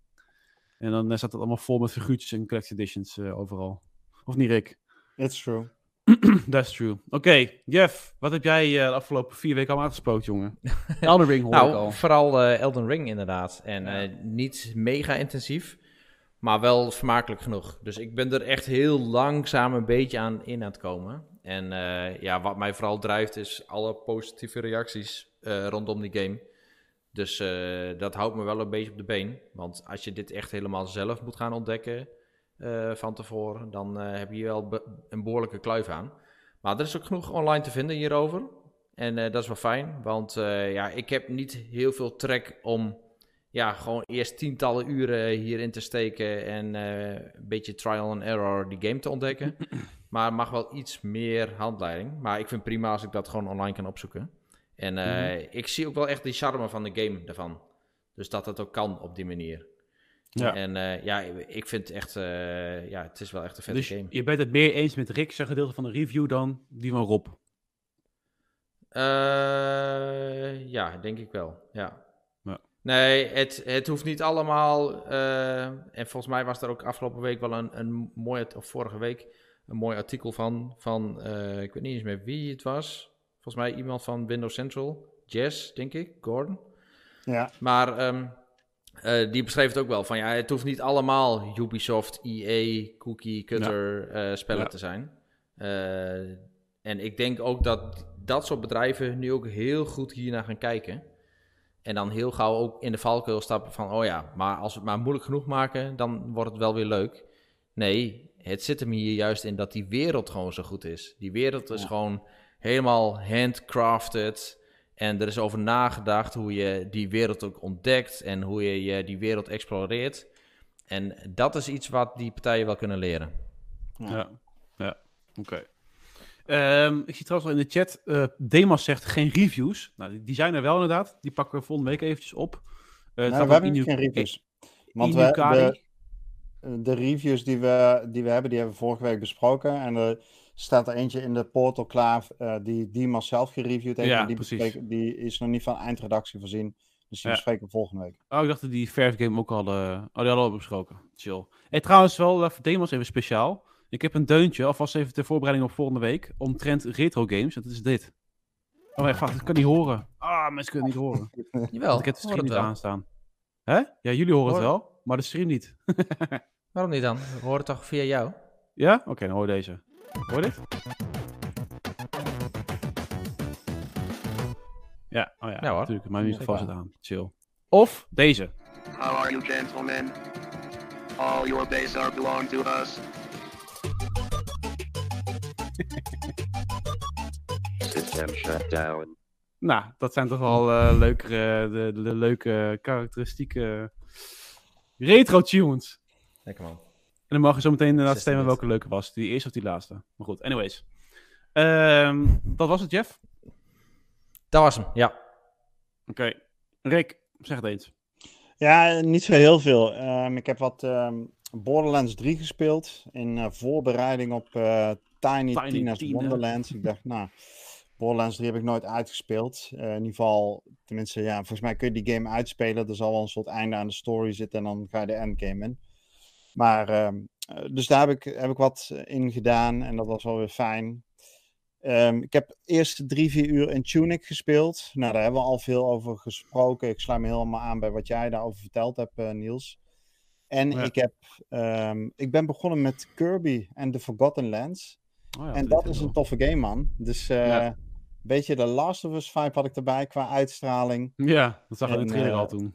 En dan eh, staat het allemaal vol met figuurtjes en collected editions eh, overal. Of niet, Rick? It's true. <clears throat> That's true. Oké, Jeff, wat heb jij eh, de afgelopen vier weken allemaal uitgesproken, jongen? <laughs> Elden Ring hoor ik Nou, al. vooral eh, Elden Ring inderdaad. En Ja. eh, niet mega intensief, maar wel vermakelijk genoeg. Dus ik ben er echt heel langzaam een beetje aan in aan het komen. En ja, wat mij vooral drijft is alle positieve reacties rondom die game. Dus dat houdt me wel een beetje op de been. Want als je dit echt helemaal zelf moet gaan ontdekken eh, van tevoren, dan eh, heb je hier wel be- een behoorlijke kluif aan. Maar er is ook genoeg online te vinden hierover. En eh, dat is wel fijn, want ja, ik heb niet heel veel trek om ja, gewoon eerst tientallen uren hierin te steken en een beetje trial and error die game te ontdekken. <clears throat> maar mag wel iets meer handleiding. Maar ik vind het prima als ik dat gewoon online kan opzoeken. En eh, ik zie ook wel echt die charme van de game daarvan. Dus dat het ook kan op die manier. Ja. En eh, ja, ik vind het echt, eh, ja, het is wel echt een vette Dus game. je bent het meer eens met Rick zijn gedeelte van de review dan die van Rob. Eh, ja, denk ik wel. Ja. Ja. Nee, het, het hoeft niet allemaal. eh, en volgens mij was er ook afgelopen week wel een, een mooi, of vorige week, een mooi artikel van. van eh, ik weet niet eens meer wie het was. Volgens mij iemand van Windows Central. Jess, denk ik, Gordon. Ja, Maar ehm, eh, die beschreef het ook wel van ja, het hoeft niet allemaal Ubisoft, EA, cookie cutter eh, spellen Ja. te zijn. Eh, en ik denk ook dat dat soort bedrijven nu ook heel goed hiernaar gaan kijken. En dan heel gauw ook in de valkuil stappen van oh ja, maar als we het maar moeilijk genoeg maken, dan wordt het wel weer leuk. Nee, het zit hem hier juist in dat die wereld gewoon zo goed is. Die wereld is Ja. gewoon helemaal handcrafted. En er is over nagedacht hoe je die wereld ook ontdekt en hoe je, je die wereld exploreert. En dat is iets wat die partijen wel kunnen leren. Ja. Ja, oké. Ehm, ik zie trouwens al in de chat, eh Demas zegt geen reviews. Nou, die, die zijn er wel inderdaad. Die pakken we volgende week eventjes op. Eh, het nou, staat we op hebben geen reviews. Want we, de, de reviews die we, die we hebben, die hebben we vorige week besproken. En er staat er eentje in de portal klaar eh, die Dimas zelf gereviewd heeft. Ja, die, precies. bespreken- die is nog niet van eindredactie voorzien. Dus die Ja. bespreken we volgende week. Oh, ik dacht dat die Verve game ook al, eh, oh, die hadden we al besproken. Chill. Hey, trouwens wel, eh, voor Demas even speciaal. Ik heb een deuntje, alvast even ter voorbereiding op volgende week, omtrent retro games. En dat is dit. Oh, wacht, wacht, ik kan niet horen. Ah, mensen kunnen het niet horen. <laughs> Jawel, Want ik heb de stream het niet wel. aanstaan. Hè? Ja, jullie horen het wel, maar de stream niet. <laughs> Waarom niet dan? We horen het toch via jou? Ja? Oké, dan hoor je deze. Hoor dit? Ja, oh ja, Ja, hoor. natuurlijk. Mijn microfoon zit Zeker. aan. Chill. Of deze. How are you, gentlemen? All your base are belong to us. <laughs> System shut down. Nou, dat zijn toch wel eh leukere, de, de leuke karakteristieke retro tunes. Lekker man. En dan mag je zo meteen inderdaad stemmen welke leuke was. Die eerste of die laatste. Maar goed, anyways. Ehm, dat was het, Jeff. Dat was hem, ja. Oké. Rick, zeg het eens. Ja, niet zo heel veel. Ehm, ik heb wat ehm, Borderlands 3 gespeeld in eh, voorbereiding op eh, Tiny, Tiny Tina's Tina. Wonderlands. ik dacht, nou, Borderlands 3 heb ik nooit uitgespeeld. Eh, in ieder geval, tenminste, ja, volgens mij kun je die game uitspelen. Er zal wel een soort einde aan de story zitten en dan ga je de endgame in. Maar, ehm, eh, dus daar heb ik, heb ik wat in gedaan en dat was wel weer fijn. Ehm, ik heb eerst drie, vier uur in Tunic gespeeld. Nou, daar hebben we al veel over gesproken. Ik sluit me helemaal aan bij wat jij daarover verteld hebt, eh, Niels. En Ja. ik, heb, ehm, ik ben begonnen met Kirby en The Forgotten Lands. Oh ja, en dat is een toffe game, man. Dus eh Ja. een beetje de Last of Us vibe had ik erbij qua uitstraling. Ja, dat zag ik in de trailer eh, al toen.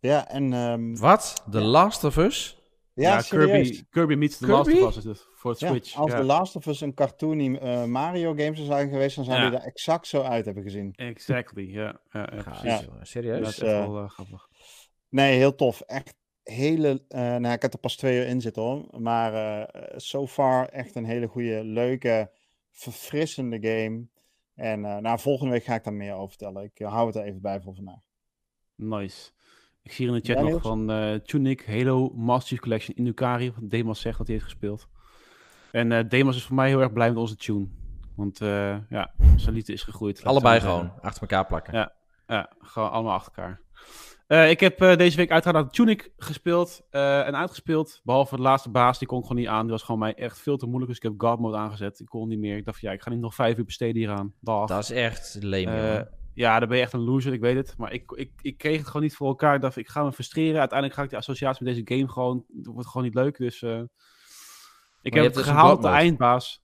Ja, en ehm, Wat? The Last of Us? Ja. Kirby, Kirby meets The Kirby? Last of Us is het, voor het Ja, Switch. als ja. The Last of Us een cartoony eh, Mario game zou zijn geweest, dan zou Ja. die er exact zo uit hebben gezien. Exactly, ja. ja, ja, Gaaf, precies. Ja. joh. Dat Serieus? is echt wel eh, grappig. Nee, heel tof. Echt hele. eh, nou, ik heb er pas twee uur in zitten hoor. Maar eh so far echt een hele goede, leuke, verfrissende game. En eh, nou, volgende week ga ik daar meer over vertellen. Ik hou het er even bij voor vandaag. Nice. Ik zie hier in de chat Ja, nog van eh Tunic, Halo, Master Chief Collection, Indukari. Wat Demas zegt dat hij heeft gespeeld. En eh Demas is voor mij heel erg blij met onze tune. Want eh, ja, zijn liefde is gegroeid. Allebei gewoon, zeggen. achter elkaar plakken. Ja. Ja, gewoon allemaal achter elkaar. Eh, ik heb eh, deze week uiteraard Tunic gespeeld eh, en uitgespeeld. Behalve de laatste baas, die kon ik gewoon niet aan. Die was gewoon mij echt veel te moeilijk. Dus ik heb God mode aangezet. Ik kon niet meer. Ik dacht van ja, ik ga niet nog vijf uur besteden hieraan. Dag. Dat is echt leem, jongen. Ja, dan ben je echt een loser, ik weet het. Maar ik, ik, ik kreeg het gewoon niet voor elkaar. Ik dacht, ik ga me frustreren. Uiteindelijk ga ik de associatie met deze game gewoon... Het wordt gewoon niet leuk, dus... eh, ik heb het dus gehaald, de eindbaas.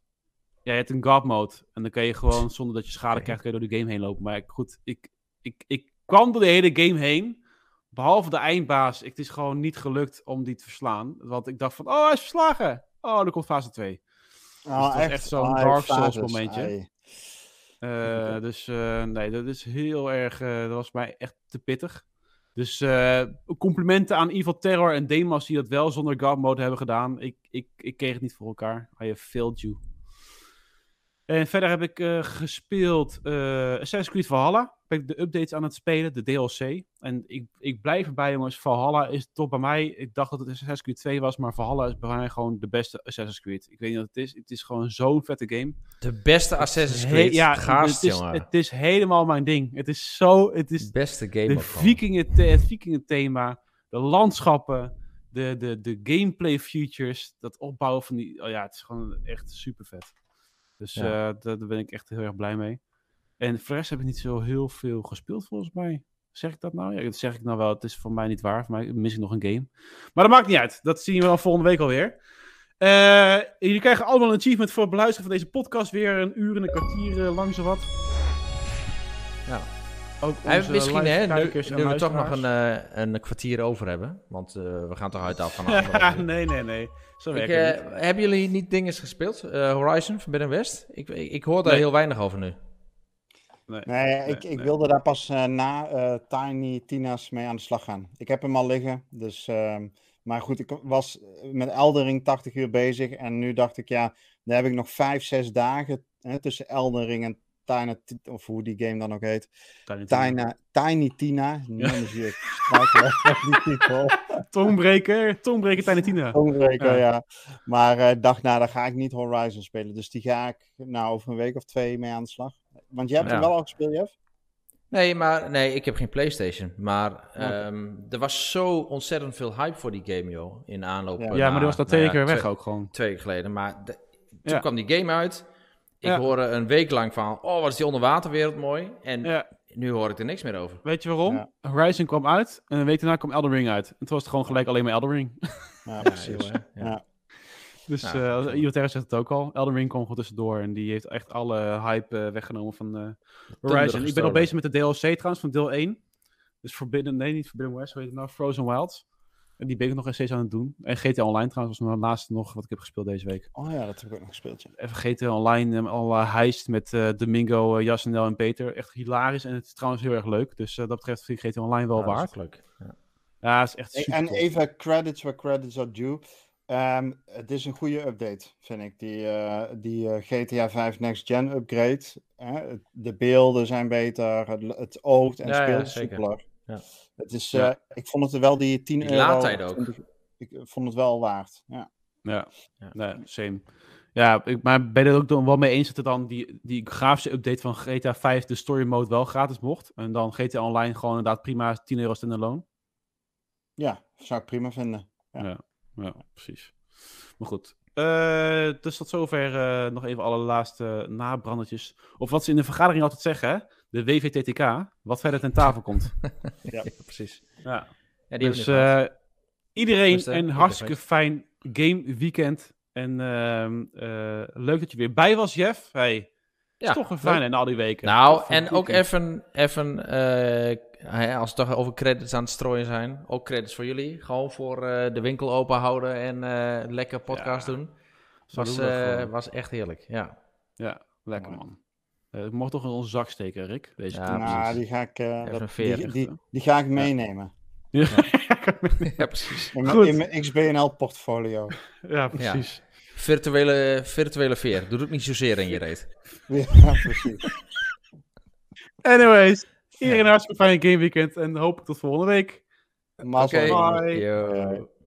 Ja, je hebt een God mode. En dan kan je gewoon, <laughs> zonder dat je schade krijgt, kan je door de game heen lopen. Maar ik- goed, ik, ik, ik kwam door de hele game heen. Behalve de eindbaas. Het is gewoon niet gelukt om die te verslaan. Want ik dacht van, oh, hij is verslagen. Oh, er komt fase 2. Oh, het was echt zo'n Dark Souls fases, momentje. ai. Eh, <laughs> dus eh, nee, dat is heel erg. eh, dat was mij echt te pittig. Dus complimenten aan Evil Terror en Demas die dat wel zonder God mode hebben gedaan. Ik, ik, ik kreeg het niet voor elkaar. I have failed you. En verder heb ik eh, gespeeld eh, Assassin's Creed Valhalla. Ben ik de updates aan het spelen, de DLC. En ik, ik blijf erbij, jongens. Valhalla is toch bij mij. Ik dacht dat het Assassin's Creed 2 was, maar Valhalla is bij mij gewoon de beste Assassin's Creed. Ik weet niet wat het is. Het is gewoon zo'n vette game. De beste Assassin's Creed. ja, Gaast, het is, jongen. het is helemaal mijn ding. Het is zo, het is beste game de vikingen het vikingenthema, de landschappen, de, de, de gameplay features, dat opbouwen van die, oh ja, het is gewoon echt super vet. Dus Ja. eh, daar, ben ik echt heel erg blij mee. En voor de rest heb ik niet zo heel veel gespeeld volgens mij. Zeg ik dat nou? Ja, dat zeg ik nou wel. Het is voor mij niet waar. Voor mij mis ik nog een game. Maar dat maakt niet uit. Dat zien we dan volgende week alweer. Eh jullie krijgen allemaal een achievement voor het beluisteren van deze podcast. Weer een uur en een kwartier eh, lang zowat. Ja. Ook onze misschien, hè, nu, nu we toch nog een, eh, een kwartier over hebben. Want eh, we gaan toch uit af van <laughs> nee, nee, nee. Zo Ik, eh, niet. hebben jullie niet dingen gespeeld? Eh, Horizon, Forbidden West? Ik, ik, ik hoor daar Nee. heel weinig over nu. Nee. Nee, ik, ik nee. wilde daar pas na eh, Tiny Tina's mee aan de slag gaan. Ik heb hem al liggen, dus... ehm, maar goed, ik was met Eldering 80 uur bezig en nu dacht ik, ja, daar heb ik nog 5, 6 dagen hè, tussen Eldering en Tiny, Ti- of hoe die game dan ook heet. Tiny Tina. Tiny, Tiny Tina, <laughs> die titel. Tongbreker, Tongbreker Tiny Tina. Onbreker, Ja. ja. Maar eh, ik dacht, nou, dan ga ik niet Horizon spelen. Dus die ga ik nou over een week of twee mee aan de slag. Want jij hebt hem wel al gespeeld, Jeff? Nee, maar nee, ik heb geen PlayStation. Maar ehm, er was zo ontzettend veel hype voor die game, joh. In aanloop. Ja. Ja, maar die was dat nou twee ja, keer weg twee- ook gewoon. Twee weken geleden. Maar de- toen Ja. kwam die game uit. Ik Ja. hoorde een week lang van, oh, wat is die onderwaterwereld mooi. En Ja, nu hoor ik er niks meer over. weet je waarom? Ja. Horizon kwam uit en een week daarna kwam Elden Ring uit. En toen was het gewoon gelijk alleen maar Elden Ring. <laughs> Ja, precies. Ja. Ja. Dus eh Terra zegt het ook al. Elden Ring kwam gewoon tussendoor en die heeft echt alle hype eh, weggenomen van eh, Horizon. Ik ben al bezig met de DLC trouwens van deel 1. Dus Forbidden, nee niet Forbidden West, hoe heet het nou? Frozen Wilds. En die ben ik nog steeds aan het doen. En GTA Online trouwens was mijn laatste nog wat ik heb gespeeld deze week. Oh ja, dat heb ik ook nog gespeeld. Ja. Even GTA Online, eh, al uh, heist met eh, Domingo, Jasnel en Peter. Echt hilarisch en het is trouwens heel erg leuk. Dus eh, dat betreft vind ik GTA Online wel Ja, dat is waard. ook leuk. Ja. Ja, het is echt super En tof. even credits where credits are due. Ehm, het is een goede update, vind ik. Die, eh, die GTA 5 Next Gen upgrade. Hè? De beelden zijn beter, het, het oogt en Ja, ja, speelt soepeler. Ja. Het is, Ja. eh, Ik vond het er wel die 10 Die euro. laadtijd ook. 20 ik eh, vond het wel waard. Ja. Ja, Ja. Nee, same. Ja, ik, maar ben je er ook wel mee eens dat er dan die, die grafische update van GTA 5 de story mode wel gratis mocht? En dan GTA Online gewoon inderdaad prima 10 euro standalone? ja, zou ik prima vinden. Ja. Ja. Ja, precies. Maar goed. Eh, dus tot zover eh, nog even alle laatste nabrandertjes. Of wat ze in de vergadering altijd zeggen, hè? De WVTTK. Wat verder ten tafel komt. <laughs> Ja, precies. Ja. Ja, die Dus eh, iedereen Dus, eh, een ik hartstikke fijn game weekend. En ehm, eh, leuk dat je weer bij was, Jeff. Hey, Ja, is toch een fijn leuk. in al die weken. Nou, en ook even, even als we toch over credits aan het strooien zijn, ook credits voor jullie. Gewoon voor de winkel open houden en eh, lekker podcast Ja, doen. Was, was echt heerlijk, ja. Ja, lekker man. Eh, ik mocht toch in onze zak steken, Rick. Deze Ja, nou, die ga ik, eh, dat- die, die, die ga ik meenemen. Ja. ja, <laughs> precies. In, Goed. in mijn XBNL-portfolio. <laughs> ja, precies. Virtuele, virtuele veer. Doe het niet zozeer in je reet. <laughs> Ja, precies. Anyways, iedereen een hartstikke fijn game weekend en hopelijk tot volgende week. Oké. Bye. Yo.